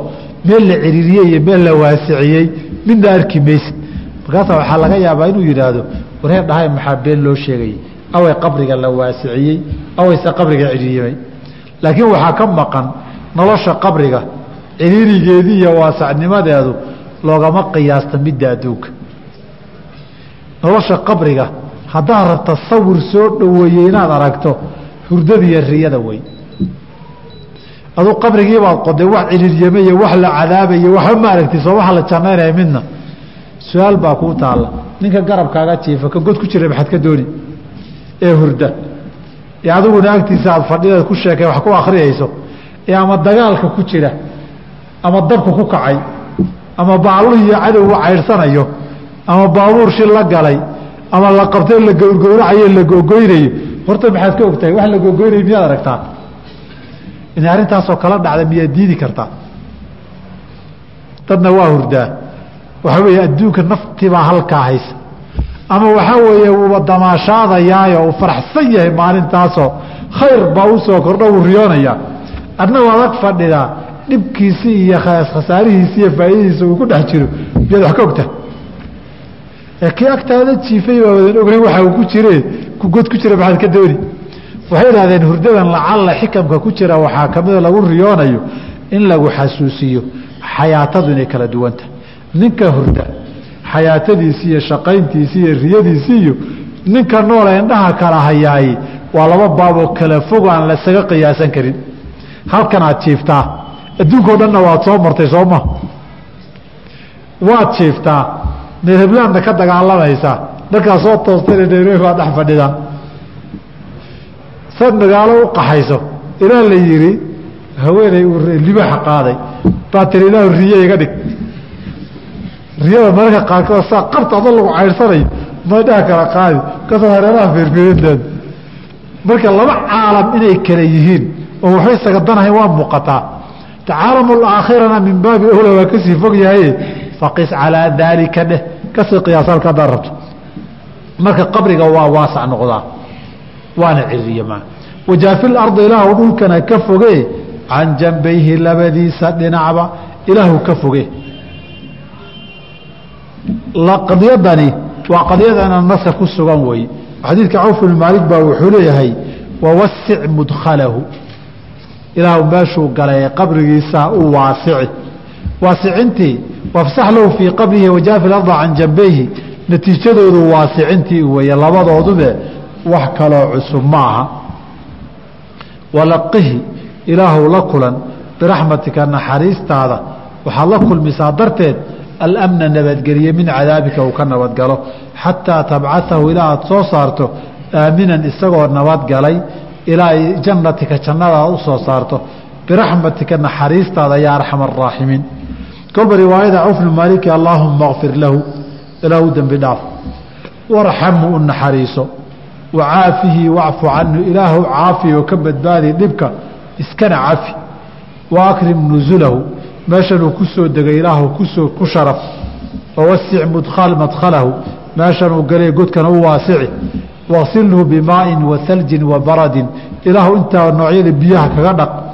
meel la ciriiriyey iyo meel la waasiciyey midna arki maysid. Markaasa waxaa laga yaabaa inuu yidhaahdo waree dhahay maxaa been loo sheegayay away qabriga la waasiciyey awayse qabriga ciriiriyey laakiin waxaa ka maqan nolosha qabriga ciriirigeedii iyo waasacnimadeedu loogama qiyaasta midda adduunka nolosha qabriga haddaad rabta sawir soo dhoweeyey inaad aragto hurdadiiyo riyada wey aduu qabrigiibaad qoday wax ciriiryamaiyo wax la cadaabayo waxba ma aragti soo waxa la jannaynaya midna. Su'aal baa kuu taalla. Ninka garabkaaga jiifa ka god ku jira maxaad ka dooni? Ee hurda. Ee adiguna agtiisa aad fadhideed ku sheekay wax ku akhriyayso ee ama dagaalka ku jira ama dabka ku kacay ama bacluhiiyo cadowga cayrsanayo ama baabuur shil la galay ama la qabtay la gowrgowracayo la gogoynayo horta maxaad ka ogtahay wax la gogoynaya miyaad aragtaa? Inay arrintaasoo kala dhacda miyaad diidi kartaa? Dadna waa hurdaa. Waxaa weeye adduunka naftibaa halkaa haysa. Ama waxaa weeye uuba damaashaadayaayo uu faraxsan yahay maalintaasoo. Khayr baa u soo kordho uu riyoonayaa. Adnagoo adag fadhidaa. Dhibkiisi iyo khasaarihiisi iyo faa'iidadiisa uu ku dhex jiro. Miyaad wax ka ogta kii agtaada jiifay baa wadan ogeyn waxa uu ku jire kugod ku jira maxaad ka dooni. Waxay idhahdeen hurdadan lacalla xikamka ku jira waxaa kamida lagu riyoonayo in lagu xasuusiyo xayaatadu inay kala duwanta ninka hurda xayaatadiisi iyo shaqayntiisi iyo riyadiisi iyo ninka noola indhaha kala hayaay waa laba baaboo kala fog aan lasaga qiyaasan karin. Halkanaad jiiftaa adduunkao dhanna waad soo martay sooma waad jiiftaa neerhablaanna ka dagaalamaysaa markaa soo nairobi baa dhex fadhida. Sad magaalo u qaxayso. Ilaa la yidhi haweeney uu libaaxa qaaday. Baa tiri ilaahu riye iga dhig. Riyada mararka qaarkood saa qabta adoo lagu cayrsanayo madhaha kala qaadi. Kasoo hareeraha fiirfiirinteeda marka laba caalam inay kala yihiin oo waxba isaga danahayn waa muuqataa. Caalam aakhirana min baabi ohla waa ka sii fog yahay faqis calaa daalika dheh ka sii qiyaas halka haddaad rabto marka qabriga waa waasac noqdaa. Waana ciriyamaa wajaafil ardi ilaahu dhulkana ka foge. Can jambayhi labadiisa dhinacba ilaahu ka foge. Qadiyadani waa qadiyadana naska ku sugan wey. Xadiidka cawf bn baa wuxuu leeyahay wawasic mudkhalahu. Ilaahu meeshuu galay qabrigiisa u waasici waasicintii wafsax lahu fii qabrihi wajaafi arda can jambayhi natiijadoodu waasicintii weeye labadoodube wax kaloo cusub ma aha. Walaqihi ilaahu la kulan biraxmatika naxariistaada waxaad la kulmisaa darteed alamna nabadgelye min cadaabika uu ka nabadgalo. Xataa tabcaثahu ilaa aad soo saarto aaminan isagoo nabadgalay ilaa jannatika jannadaad u soo saarto biraxmatika naxariistaada ya arxam araaximiin kolba riwaayada cawfnu maaliki allaahuma kfir lahu ilaahu dembi dhaaf. Warxamhu u naxariiso. Wacaafihi wacfu canhu ilaahu caafi oo ka badbaadi dhibka iskana cafi. Wa akrim nusulahu meeshanuu ku soo degay ilaahu ku soo ku sharaf. Wawasic madkhalahu. Meeshanuu galay godkana u waasici. Waqsilhu bimaain wa haljin wa baradin. Ilaahu intaa noocyada biyaha kaga dhaq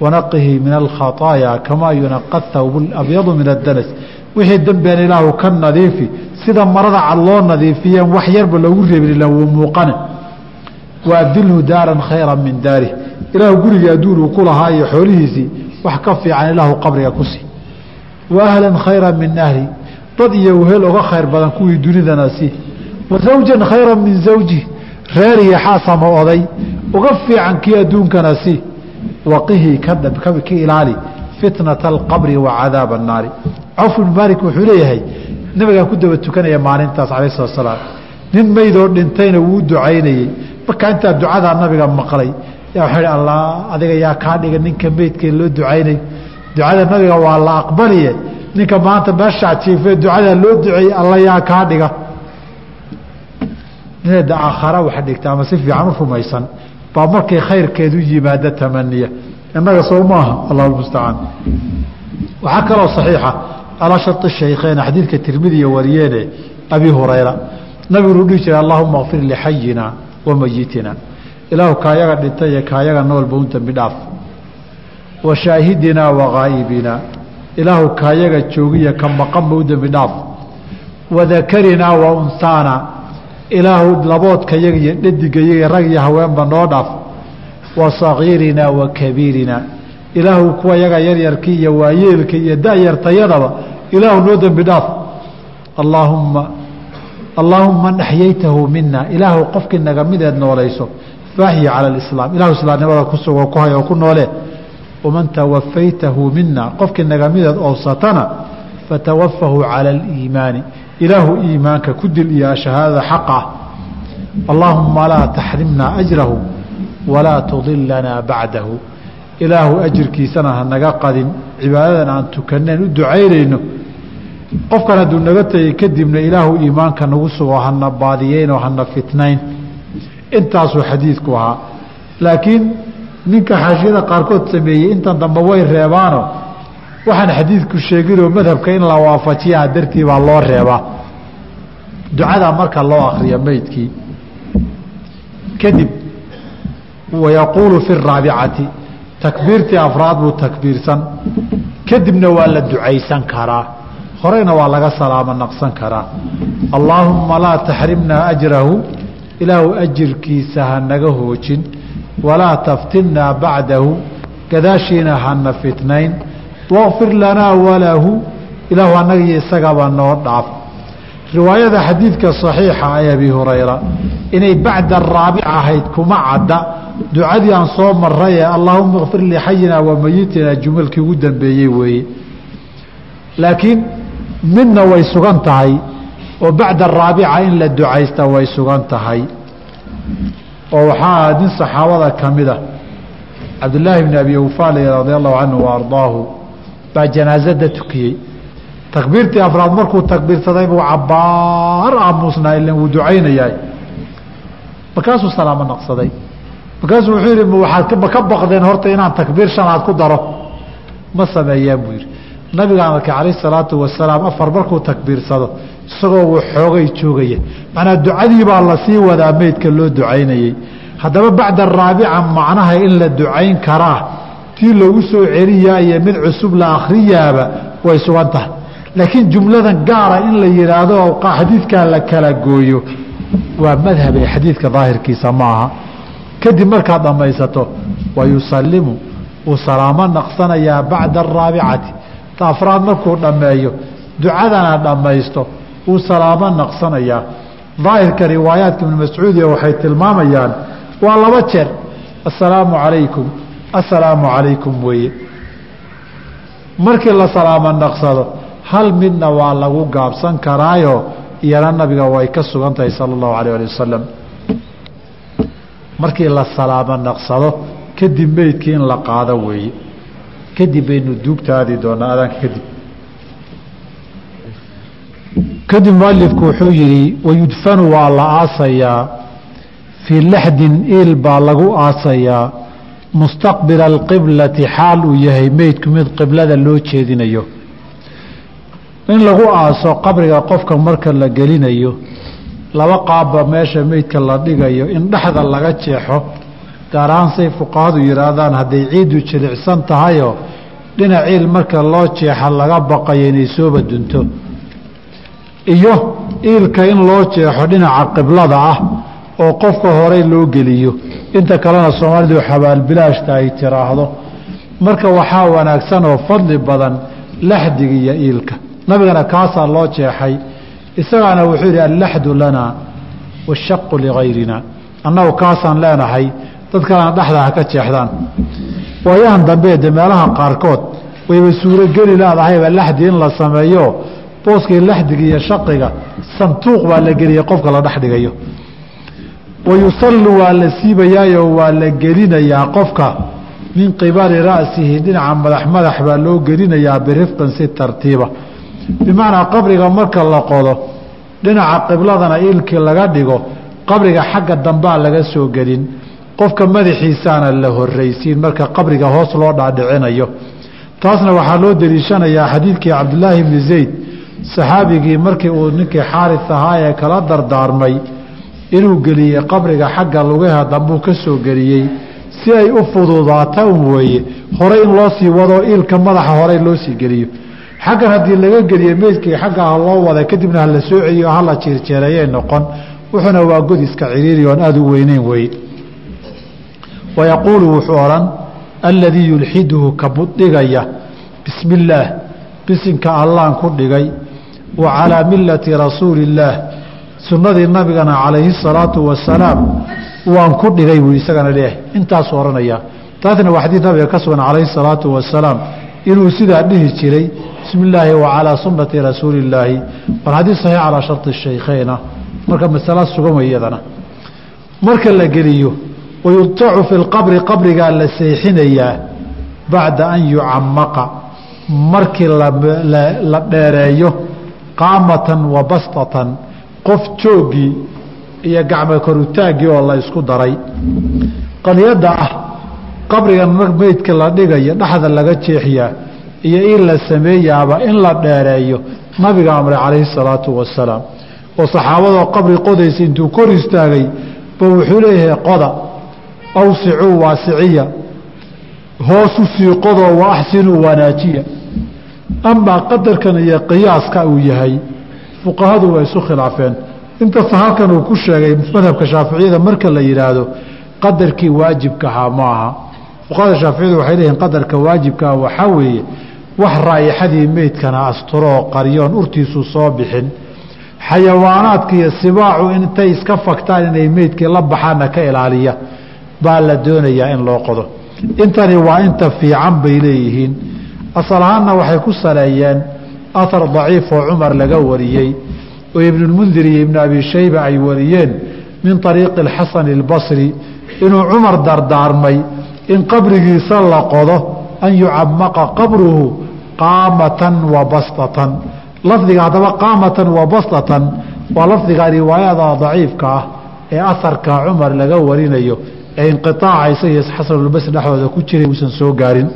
wanaqihi min alkhaطaaya kamaa yunaqa thawb abyadu min adanas wixii dembeen ilaahu ka nadiifi sida marada cad loo nadiifiyeen wax yarba loogu reebin ila wuu muuqane waabdilhu daaran khayra min daarih ilaahu gurigii adduun uu ku lahaa iyo xoolihiisii wax ka fiican ilaahu qabriga ku sii wa ahlan khayra min ahli dad iyo wehel oga khayr badan kuwii dunidana sii wa zawjan khayra min zawji reer iyo xaasama oday uga fiican kii adduunkana sii waqihii ka ilaali fitnata alqabri wa cadaaba annaari cawf bn maalik wuxuu leeyahay nabigaa ku daba tukanaya maalintaas calayh salatu salaam. Nin meydoo dhintayna wuu ducaynayey markaa intaa ducadaa nabiga maqlay yaa waxaa hi allah adiga yaa kaa dhiga ninka meydkee loo ducaynayo ducada nabiga waa la aqbaliye ninka maanta meeshaa jiifee ducadaa loo duceeyey alla yaa kaa dhiga. Nineeda aakhara wax dhigta ama si fiican u rumaysan baa markay khayrkeedu yimaado tamaniya. Innaga soo maaha allahu mustacaan waxaa kaloo saxiixa calaa shari shaykheyn xadiidka tirmidiya wariyeene abi hurayra. Nabigunu dhihi jiray allahuma kfir lixayina wa mayitina. Ilaahu kaayaga dhintay iyo kaayaga noolba un dembi dhaaf wa shaahidinaa wa ghaa'ibinaa ilaahu kaayaga joogiya ka maqanba u dembi dhaaf wa dakarinaa wa unsaana ilaahu laboodkayaga iyo dhadigayaga rag iyo haweenba noo dhaaf. Wa sagiirinaa wa kabiirinaa ilaahu kuwa yaga yaryarkii iyo waayeelka iyo dayartayadaba ilaahu noo dembi dhaaf. Allaahumma allaahuma man axyaytahu mina ilaahu qofkii naga mideed noolayso faahyi cala alislaam ilahu islaamnimada ku ku hay oo ku noole. Waman tawafaytahu mina qofkii naga mideed oobsatana fatawafahu cala aliimaani ilaahu iimaanka ku dil iyo shahaadada xaq ah allaahuma laa taxrimnaa ajrahu walaa tudilanaa bacdahu. Ilaahu ajirkiisana hanaga qadin. Cibaadadan aan tukaneen u ducaynayno qofkan hadduu naga tegey kadibna ilaahu iimaanka nagu sugo hana baadiyeynoo hana fitnayn. Intaasuu xadiidku ahaa. Laakiin ninka xaashiyada qaarkood sameeyey intan dambe way reebaano waxaan xadiidku sheeginoo madhabka in la waafajiyaa dartii baa loo reebaa ducadaa marka loo akriyo meydkii kadib wayaquulu fi raabicati takbiirtii afraad buu takbiirsan kadibna waa la ducaysan karaa. Horeyna waa laga salaamo naqsan karaa. Allaahumma laa taxrimnaa ajrahu ilaahu ajirkiisa ha naga hoojin walaa taftinnaa bacdahu gadaashiina hana fitnayn waqfir lanaa walahu ilaahu annaga iyo isagaba noo dhaaf riwaayada xadiidka saxiixa ee abi hurayra inay bacda araabic ahayd kuma cadda ducadii aan soo maray ee allaahuma kfir lixayina wa mayitina jumalkii ugu dambeeyey weeye laakiin midna way sugan tahay oo bacda araabica in la ducaysta way sugan tahay oo waxaa nin saxaabada ka mid a cabdillaahi bni abi awfaali radia allahu canhu wa baa janaasada tukiyey. Takbiirtii afraad markuu takbiirsaday buu cabaar aamusnaa ilan wuu ducaynayaa. Markaasuu salaamo naqsaday. Markaasuu wuxuu yihi waxaad ka baqdeen horta inaan takbiir shanaad ku daro? Ma sameeyaan buu yidhi. Nabigaan arkay calayh salaatu wasalaam afar markuu takbiirsado isagoo wuu xoogay joogaya. Macnaa ducadii baa la sii wadaa meydka loo ducaynayey haddaba bacda araabica macnaha in la ducayn karaa tii loogu soo celiyaa iyo mid cusub la akhriyaaba way sugan tahay. Laakiin jumladan gaara in la yidhaahdo xadiidkaa la kala gooyo waa madhabe xadiidka daahirkiisa ma aha. Kadib markaad dhammaysato wayusalimu uu salaamo naqsanayaa bacda araabicati afraad markuu dhammeeyo ducadana dhammaysto uu salaamo naqsanayaa. Daahirka riwaayaadka ibnu mascuudiya waxay tilmaamayaan waa laba jeer assalaamu calaykum assalaamu calaykum weeye. Markii la salaamo naqsado hal midna waa lagu gaabsan karaayo iyana nabiga way ka sugan tahay sala allahu alayh ali wasalam markii la salaamo naqsado kadib meydkii in la qaado weeye. Kadib baynu duugtaadi doonaa adaanka kadib. Kadib mualifku wuxuu yihi wayudfanu waa la aasayaa. Fii laxdin iil baa lagu aasayaa mustaqbila alqiblati xaal uu yahay meydku mid qiblada loo jeedinayo. In lagu aaso qabriga qofka marka la gelinayo laba qaabba meesha meydka la dhigayo in dhexda laga jeexo gaar ahaan say fuqahadu yidhaahdaan hadday ciiddu jilicsan tahayoo dhinac ciil marka loo jeexa laga baqayo inay sooba dunto. Iyo iilka in loo jeexo dhinaca qiblada ah oo qofka horey loo geliyo. Inta kalena soomaalidu xabaalbilaashta ay tiraahdo. Marka waxaa wanaagsan oo fadli badan laxdiga iyo iilka. Nabigana kaasaa loo jeexay. Isagaana wuxuu yidhi allaxdu lanaa washaqu ligayrina. Annagu kaasaan leenahay dad kalena dhexda ha ka jeexdaan. Waayahan dambe de meelaha qaarkood wayba suurogeli leedahayba laxdi in la sameeyo. Booskii laxdiga iyo shaqiga santuuq baa la geliyay qofka la dhex dhigayo wayusallu waa la siibayaayo waa la gelinayaa qofka min qibali ra'sihi dhinaca madax madax baa loo gelinayaa birifqin si tartiiba bimacnaa qabriga marka la qodo dhinaca qibladana ilkii laga dhigo qabriga xagga dambaa laga soo gelin qofka madaxiisaana la horraysiin marka qabriga hoos loo dhaadhicinayo taasna waxaa loo deliishanayaa xadiidkii cabdulaahi bni zayd saxaabigii markii uu ninkii xaaris ahaa ee kala dardaarmay inuu geliyey qabriga xagga lugaha dambuu ka soo geliyey si ay u fududaata un weeye. Horey in loo sii wado ilka madaxa horey loo sii geliyo. Xaggan haddii laga geliye meydkii xagga ha loo wada kadibna hala soo celiyo hala jeerjeereeyay noqon. Wuxuuna waa god iska ciriiri oon aada u weyneyn weye wayaquulu wuxuu odhan alladii yulxiduhu ka buddhigaya bismi illaah bisinka allaan ku dhigay. Wa calaa millati rasuuli illaah sunnadii nabigana calayhi salaatu wasalaam waan ku dhigay buu isagana leeyahay. Intaasuu odhanayaa taasna waa xadiid nabiga ka sugan calayhi salaatu wasalaam. Inuu sidaa dhihi jiray bismi illaahi wa calaa sunnati war xadiid saxiix calaa sharti shaykheyna marka masala sugan wey iyadana. Marka la geliyo wayudtacu fi lqabri qabrigaa la seexinayaa bacda an yucamaqa markii la dheereeyo qaamatan wa bastatan qof jooggii iyo gacmo korutaaggii oo la isku daray. Qaniyadda ah qabrigan meydka la dhigayo dhexda laga jeexiyaa iyo in la sameeyaaba in la dheereeyo nabiga amray calayhi salaatu wasalaam. Oo saxaabadoo qabri qodaysa intuu kor istaagay ba wuxuu leeyahay qoda awsicuu waasiciya hoosu sii qodoo wa axsinuu wanaajiya. Amaa qadarkan iyo qiyaaska uu yahay fuqahadu way isu khilaafeen. Inkasta halkan uu ku sheegay madhabka shaaficiyada marka la yidhaahdo qadarkii waajibkahaa ma aha. Fuqahada shaaficiyadu waxay leeyihiin qadarka waajibkaha waxaa weeye wax raa'ixadii meydkana asturoo qaryoon urtiisu soo bixin. Xayawaanaadka iyo sibaacu intay iska fagtaan inay meydkii la baxaana ka ilaaliya baa la doonayaa in loo qodo. Intani waa inta fiican bay leeyihiin. Asal ahaanna waxay ku saleeyeen ahar daciif oo cumar laga wariyey oo ibnulmundir iyo ibnu abi shayba ay wariyeen min ariiqi alxasani albasri inuu cumar dardaarmay in qabrigiisa la qodo an yucamaqa qabruhu qaamatan wa bastatan. Lafdiga haddaba qaamatan wa bastatan waa lafdiga riwaayada daciifka ah ee aharka cumar laga warinayo ee inqiaaca isagiyo xasanulbasri dhexdooda ku jiray uusan soo gaarin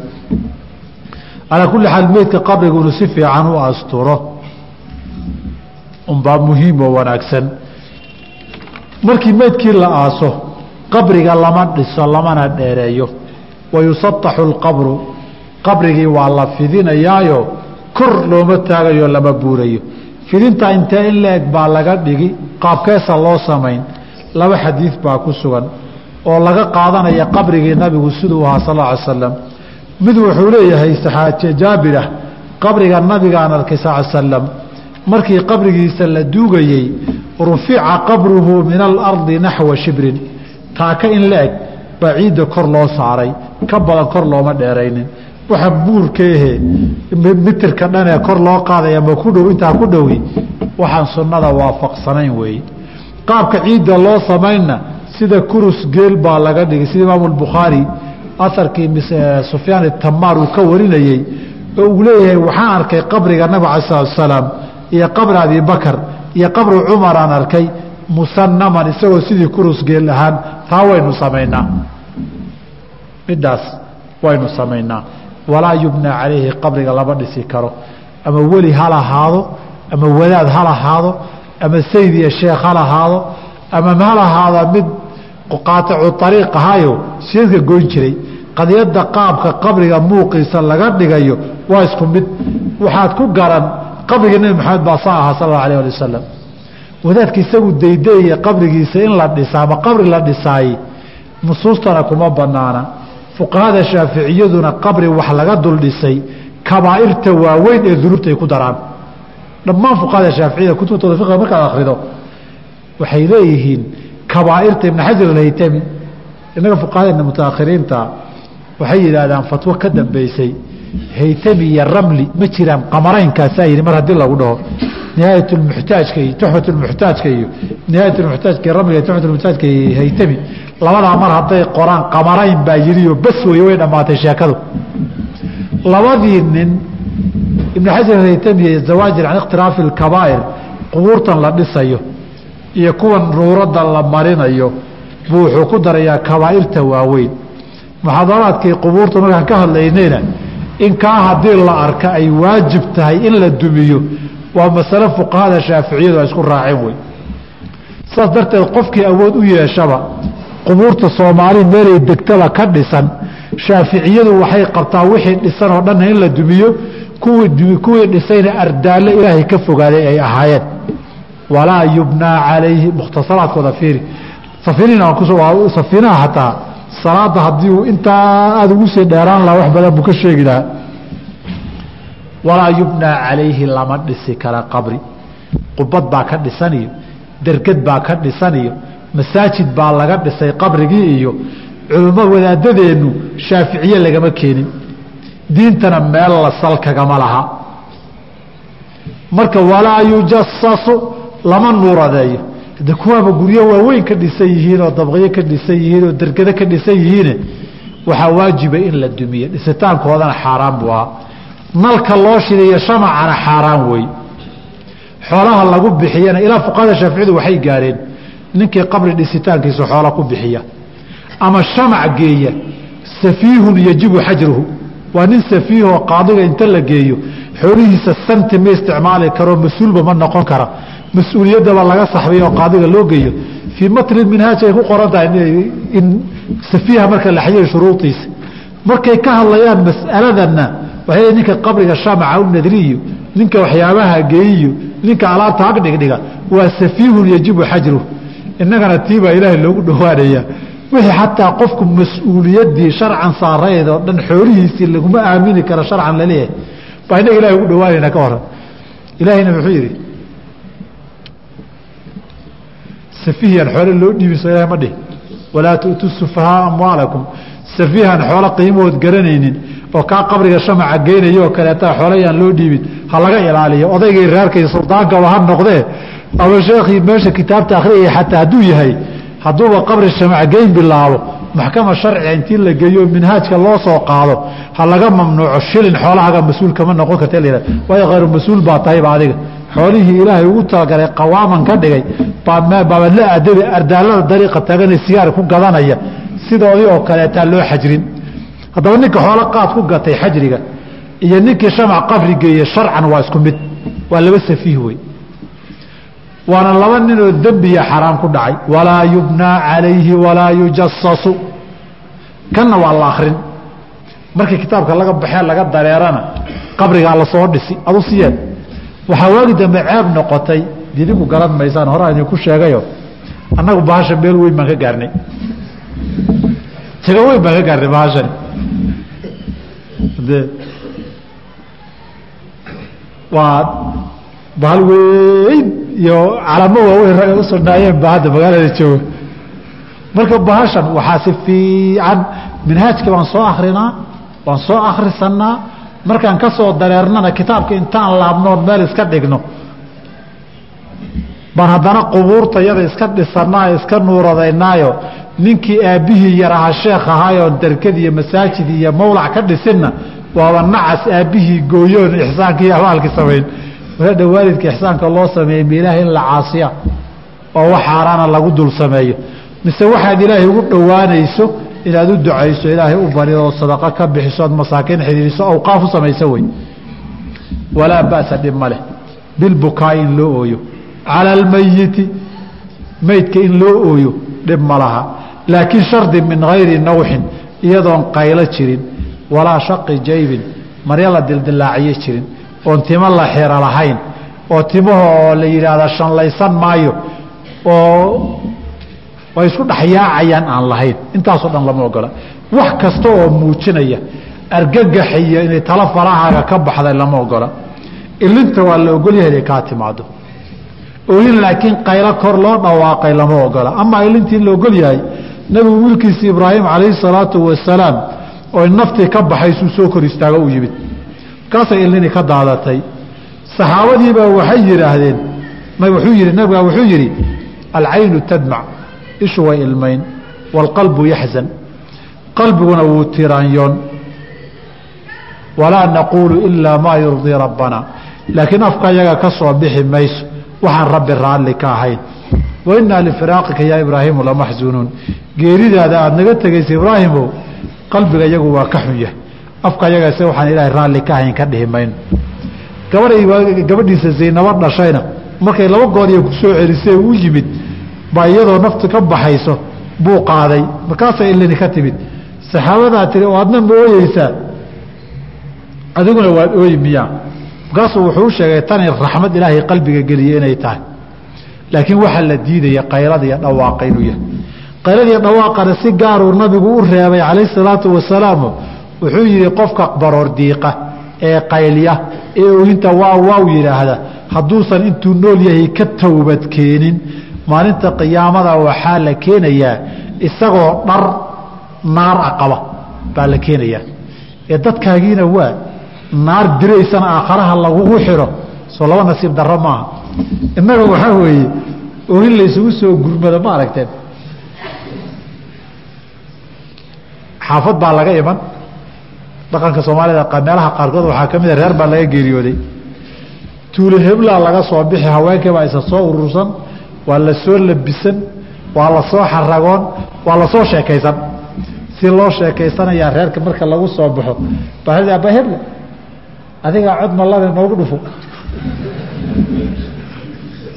calaa kulli xaal meydka qabrigu inuu si fiican u asturo. Unbaa muhiim oo wanaagsan. Markii meydkii la aaso qabriga lama dhiso lamana dheereeyo. Wayusataxu lqabru qabrigii waa la fidinayaayo kor looma taagayo lama buurayo. Fidinta intee in la-eg baa laga dhigi qaabkeesa loo samayn. Laba xadiid baa ku sugan oo laga qaadanaya qabrigii nabigu siduu ahaa sal ly slam mid wuxuu leeyahay jaabirah qabriga nabigaan arkay sal slam markii qabrigiisa la duugayey rufica qabruhu min alardi naxwa shibrin. Taaka in la eg baa ciidda kor loo saaray ka badan kor looma dheeraynin. Waxa buurkeehe mitirka dhanee kor loo qaadaya ma ku dhow intaa ku dhowi waxaan sunnada waafaqsanayn weeye qaabka ciidda loo samaynna sida kurus geel baa laga dhigay sida imaamu albukhaari aharkii sufyaan itamaar uu ka warinayey oo uu leeyahay waxaan arkay qabriga nabig ala slat salaam iyo qabri abibakar iyo qabri cumar aan arkay musanaman isagoo sidii kurus geel ahaan taa waynu samaynaa. Midhaas waynu samaynaa. Walaa yubnaa calayhi qabriga lama dhisi karo. Ama weli hal ahaado ama wadaad hal ahaado ama sayd iyo sheekh hal ahaado ama hal ahaada mid qaaticu ariiq ahaayo siidka goyn jiray qadiyadda qaabka qabriga muuqiisa laga dhigayo waa isku mid. Waxaad ku garan qabriga nebi maxamed baa saa ahaa sal alla alah ali wasalam wadaadka isagu daydaeye qabrigiisa in la dhisa ama qabri la dhisaayey nusuustana kuma banaana fuqahada shaaficiyaduna qabri wax laga dul dhisay kabaa'irta waaweyn ee dunuubta ay ku daraan. Dhammaan fuqahada shaaficiyada kutubtooda fiqiga markaad akhrido waxay leeyihiin kabaa'irta ibn xajar alhaytami innaga fuqahadeena mutaakhiriinta waxay yidhaahdaan fatwo ka dambeysay haytami iyo ramli ma jiraan qamaraynkaasa yidhi mar haddii lagu dhaho. Nihaayat lmuxtaajka iyo tuxfat lmuxtaajka iyo nihaayat lmuxtaajka iyo ramliga tuxfat lmuxtaajka iyo haytami labadaa mar hadday qoraan qamarayn baa yidhiyo bas weeye way dhammaatay sheekadu. Labadii nin ibn xajar haytami iyo zawaajir can ikhtiraafi alkabaa'ir qubuurtan la dhisayo iyo kuwan ruuradda la marinayo buu wuxuu ku darayaa kabaa'irta waaweyn muxaadaraadkii qubuurta markaan ka hadlaynayna in kaa haddii la arka ay waajib tahay in la dumiyo waa masale fuqahada shaaficiyadu ay isku raaceen wey saas darteed qofkii awood u yeeshaba qubuurta soomaali meelay degtaba ka dhisan shaaficiyadu waxay qabtaa wixii dhisan oo dhanna in la dumiyo kuwii dhisayna ardaalle ilaahay ka fogaaday ay ahaayeen. Walaa yubnaa calayhi mukhtasaraadkooda fiiri. Safiinaha hataa salaada haddii uu intaa aada ugu sii dheeraan laha wax badan buu ka sheegi lahaa walaa yubnaa calayhi lama dhisi kara qabri. Qubad baa ka dhisan iyo derged baa ka dhisan iyo masaajid baa laga dhisay qabrigii iyo culummo wadaadadeennu shaaficiye lagama keenin. Diintana meel la salkagama laha. Marka walaa yujasasu lama nuuradeeyo de kuwaaba guryo waaweyn ka dhisan yihiin oo dabqyo ka dhisan yihiin oo dergado ka dhisan yihiine waxaa waajiba in la dumiye dhisitaankoodana xaaraan buu ahaa nalka loo shidayo shamacana xaaraan wey. Xoolaha lagu bixiyana ilaa fuqahada shaaficiyadu waxay gaareen ninkii qabri dhisitaankiisa xoola ku bixiya. Ama shamac geeya safiihun yajibu xajruhu. Waa nin safiihoo qaadiga inta la geeyo xoolihiisa santi ma isticmaali karo mas'uulba ma noqon kara mas'uuliyaddaba laga saxbay oo qaadiga loo geeyo. Fii matni minhaaj ay ku qoran tahay in safiiha marka la xajiyo shuruudiisa. Markay ka hadlayaan mas'aladana waxay ninka qabriga shamaca u nadriyo ninka waxyaabaha geeyiyo ninka alaabta hag dhigdhiga waa safiihun yajibu xajruhu. Innagana tiibaa ilaahay loogu dhowaanaya wixii xataa qofku mas'uuliyaddii sharcan saarayd oo dhan xoolihiisii laguma aamini karo sharcan la leeyahay baa innaga ilahay ugu dhowaanayna ka horan. Ilaahayna muxuu yidhi safiihan xoole loo dhiibiso ilahay ma dhihi. Walaa tu'tuu sufahaa amwaalakum. Safiihan xoolo qiimahood garanaynin oo kaa qabriga shamaca geynaya oo kaleeta xoolayaan loo dhiibin ha laga ilaaliyo. Odaygii reerkay sultaankaba ha noqdee. Ama sheekhii meesha kitaabta akhriyaya xataa hadduu yahay hadduuba qabri shamac geyn bilaabo maxkama sharciga intii la geeyo minhaajka loo soo qaado ha laga mamnuuco shilin xoolahaga mas'uul kama noqon karta. Waayo khayru mas'uul baa tahayba adiga. Xoolihii ilaahay ugu talagalay qawaaman ka dhigay baabadla adabi ardaalada dariiqa tagana sigaar ku gadanaya sidoodii oo kaleetaa loo xajrin haddaba ninka xoolo qaad ku gatay xajriga iyo ninkii shamac qabri geeye sharcan waa isku mid waa laba safiih wey waana laba ninoo dembiya xaraam ku dhacay. Walaa yubnaa calayhi walaa yujasasu kanna waa la akrin markii kitaabka laga baxee laga dareerana qabrigaa la soo dhisi. Adu siyeed waxaa waagi dambe ceeb noqotay didinku garan maysaan horaa idinku sheegayo annagu bahasha meel weyn baan ka gaarnay. Taga weyn baan ka gaarnay bahashani de waa bahal weyn iyo calamo waaweyn ragga u sugnaayeen baa hadda magaalada jooga. Marka bahashan waxaa si fiican minhaajka waan soo akrinaa waan soo akrisanaa markaan ka soo dareernana kitaabka intaan laabnoon meel iska dhigno baan haddana qubuurtayada iska dhisanaa iska nuuradaynaayo ninkii aabbihii yaraha sheekh ahaayoon darkad iyo masaajid iyo mawlac ka dhisinna waaba nacas aabbihii gooyoon ixsaankii abaalkii samayn waadha waalidka ixsaanka loo sameeyey ma in la caasiya oo wax xaaraana lagu dul sameeyo. Mise waxaad ilaahay ugu dhowaanayso inaad u ducayso ilaahay u barido oo sadaqo ka bixiso ood masaakiin xidhiiriso awqaaf u samayso wey. Walaa ba'sa dhib leh. Bilbukaa in loo ooyo cala almayiti meydka in loo ooyo dhib ma laha laakiin shardi min hayri nawxin iyadoon qaylo jirin walaa shaqi jaybin marya la dildilaaciyo jirin oon timo la xiro lahayn oo timaho oo la yidhaahda shanlaysan maayo oo way isku dhexyaacayaan aan lahayn intaasoo dhan lama ogola wax kasta oo muujinaya argagaxiyo inay talo farahaaga ka baxday lama ogola ilinta waa la ogolyahay inay kaa timaado ooyin laakiin qaylo kor loo dhawaaqay lama ogola. Amaa ilintii la ogol yahay nabigu wiilkiisi ibraahim calayhi salaatu wasalaam oo naftii ka baxaysuu soo kor istaago u yimid. Markaasay ilini ka daadatay. Saxaabadiibaa waxay yidhaahdeen wuxuu yihi nabigaa wuxuu yidhi alcaynu tadmac ishu way ilmayn waalqalbu yaxzan. Qalbiguna wuu tiraanyoon. Walaa naquulu ilaa maa yurdii rabbana. Laakiin afka yaga ka soo bixi mayso waxaan rabbi raalli ka ahayn. Wainaa lifiraaqika yaa ibraahimu lamaxsunuun geeridaada aada naga tegaysa ibraahimow qalbiga iyagu waa ka xun yahay. Afka yagase waxaan ilaahay raalli ka ahayn ka dhihi mayno gabadhay gabadhiisa zaynabo dhashayna. Markay laba goor iyo ku soo celisay u yimid baa iyadoo naftu ka baxayso buu qaaday. Markaasay ilini ka timid. Saxaabadaa tiri oo adna ma adiguna waad ooyi miyaa markaasuu wuxuu sheegay tani raxmad ilaahay qalbiga geliye inay tahay. Laakiin waxaa la diidaya qaylada iyo dhawaaqa inuu yahay. Qaylada iyo dhawaaqana si gaaruu nabigu u reebay calayhi salaatu wasalaam wuxuu yihi qofka baroor diiqa ee qaylya ee ooyinta waa waaw yidhaahda hadduusan intuu nool yahay ka towbadkeenin maalinta qiyaamada waxaa la keenayaa isagoo dhar naar a qaba baa la keenayaa. Ee dadkaagiina waa naar diraysana aakharaha lagugu xiro soo laba nasiib darro maaha. Innaga waxaa weeye oohin laysugu soo gurmado ma aragteen? Xaafad baa laga iman. Dhaqanka soomaalida meelaha qaarkood waxaa ka mida reer baa laga geeriyooday. Tuulo heblaa laga soo bixi haweenkii baa isa soo urursan waa la soo labisan waa la soo xaragoon waa la soo sheekaysan. Si loo sheekaysanayaa reerka marka lagu soo baxo. Ba hebla adigaa cod mallane noogu dhufo.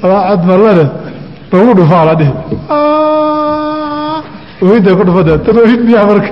Adaa cod mallane noogu dhufaa la dhihi oohinta ku dhufada tan oohin miyaa marka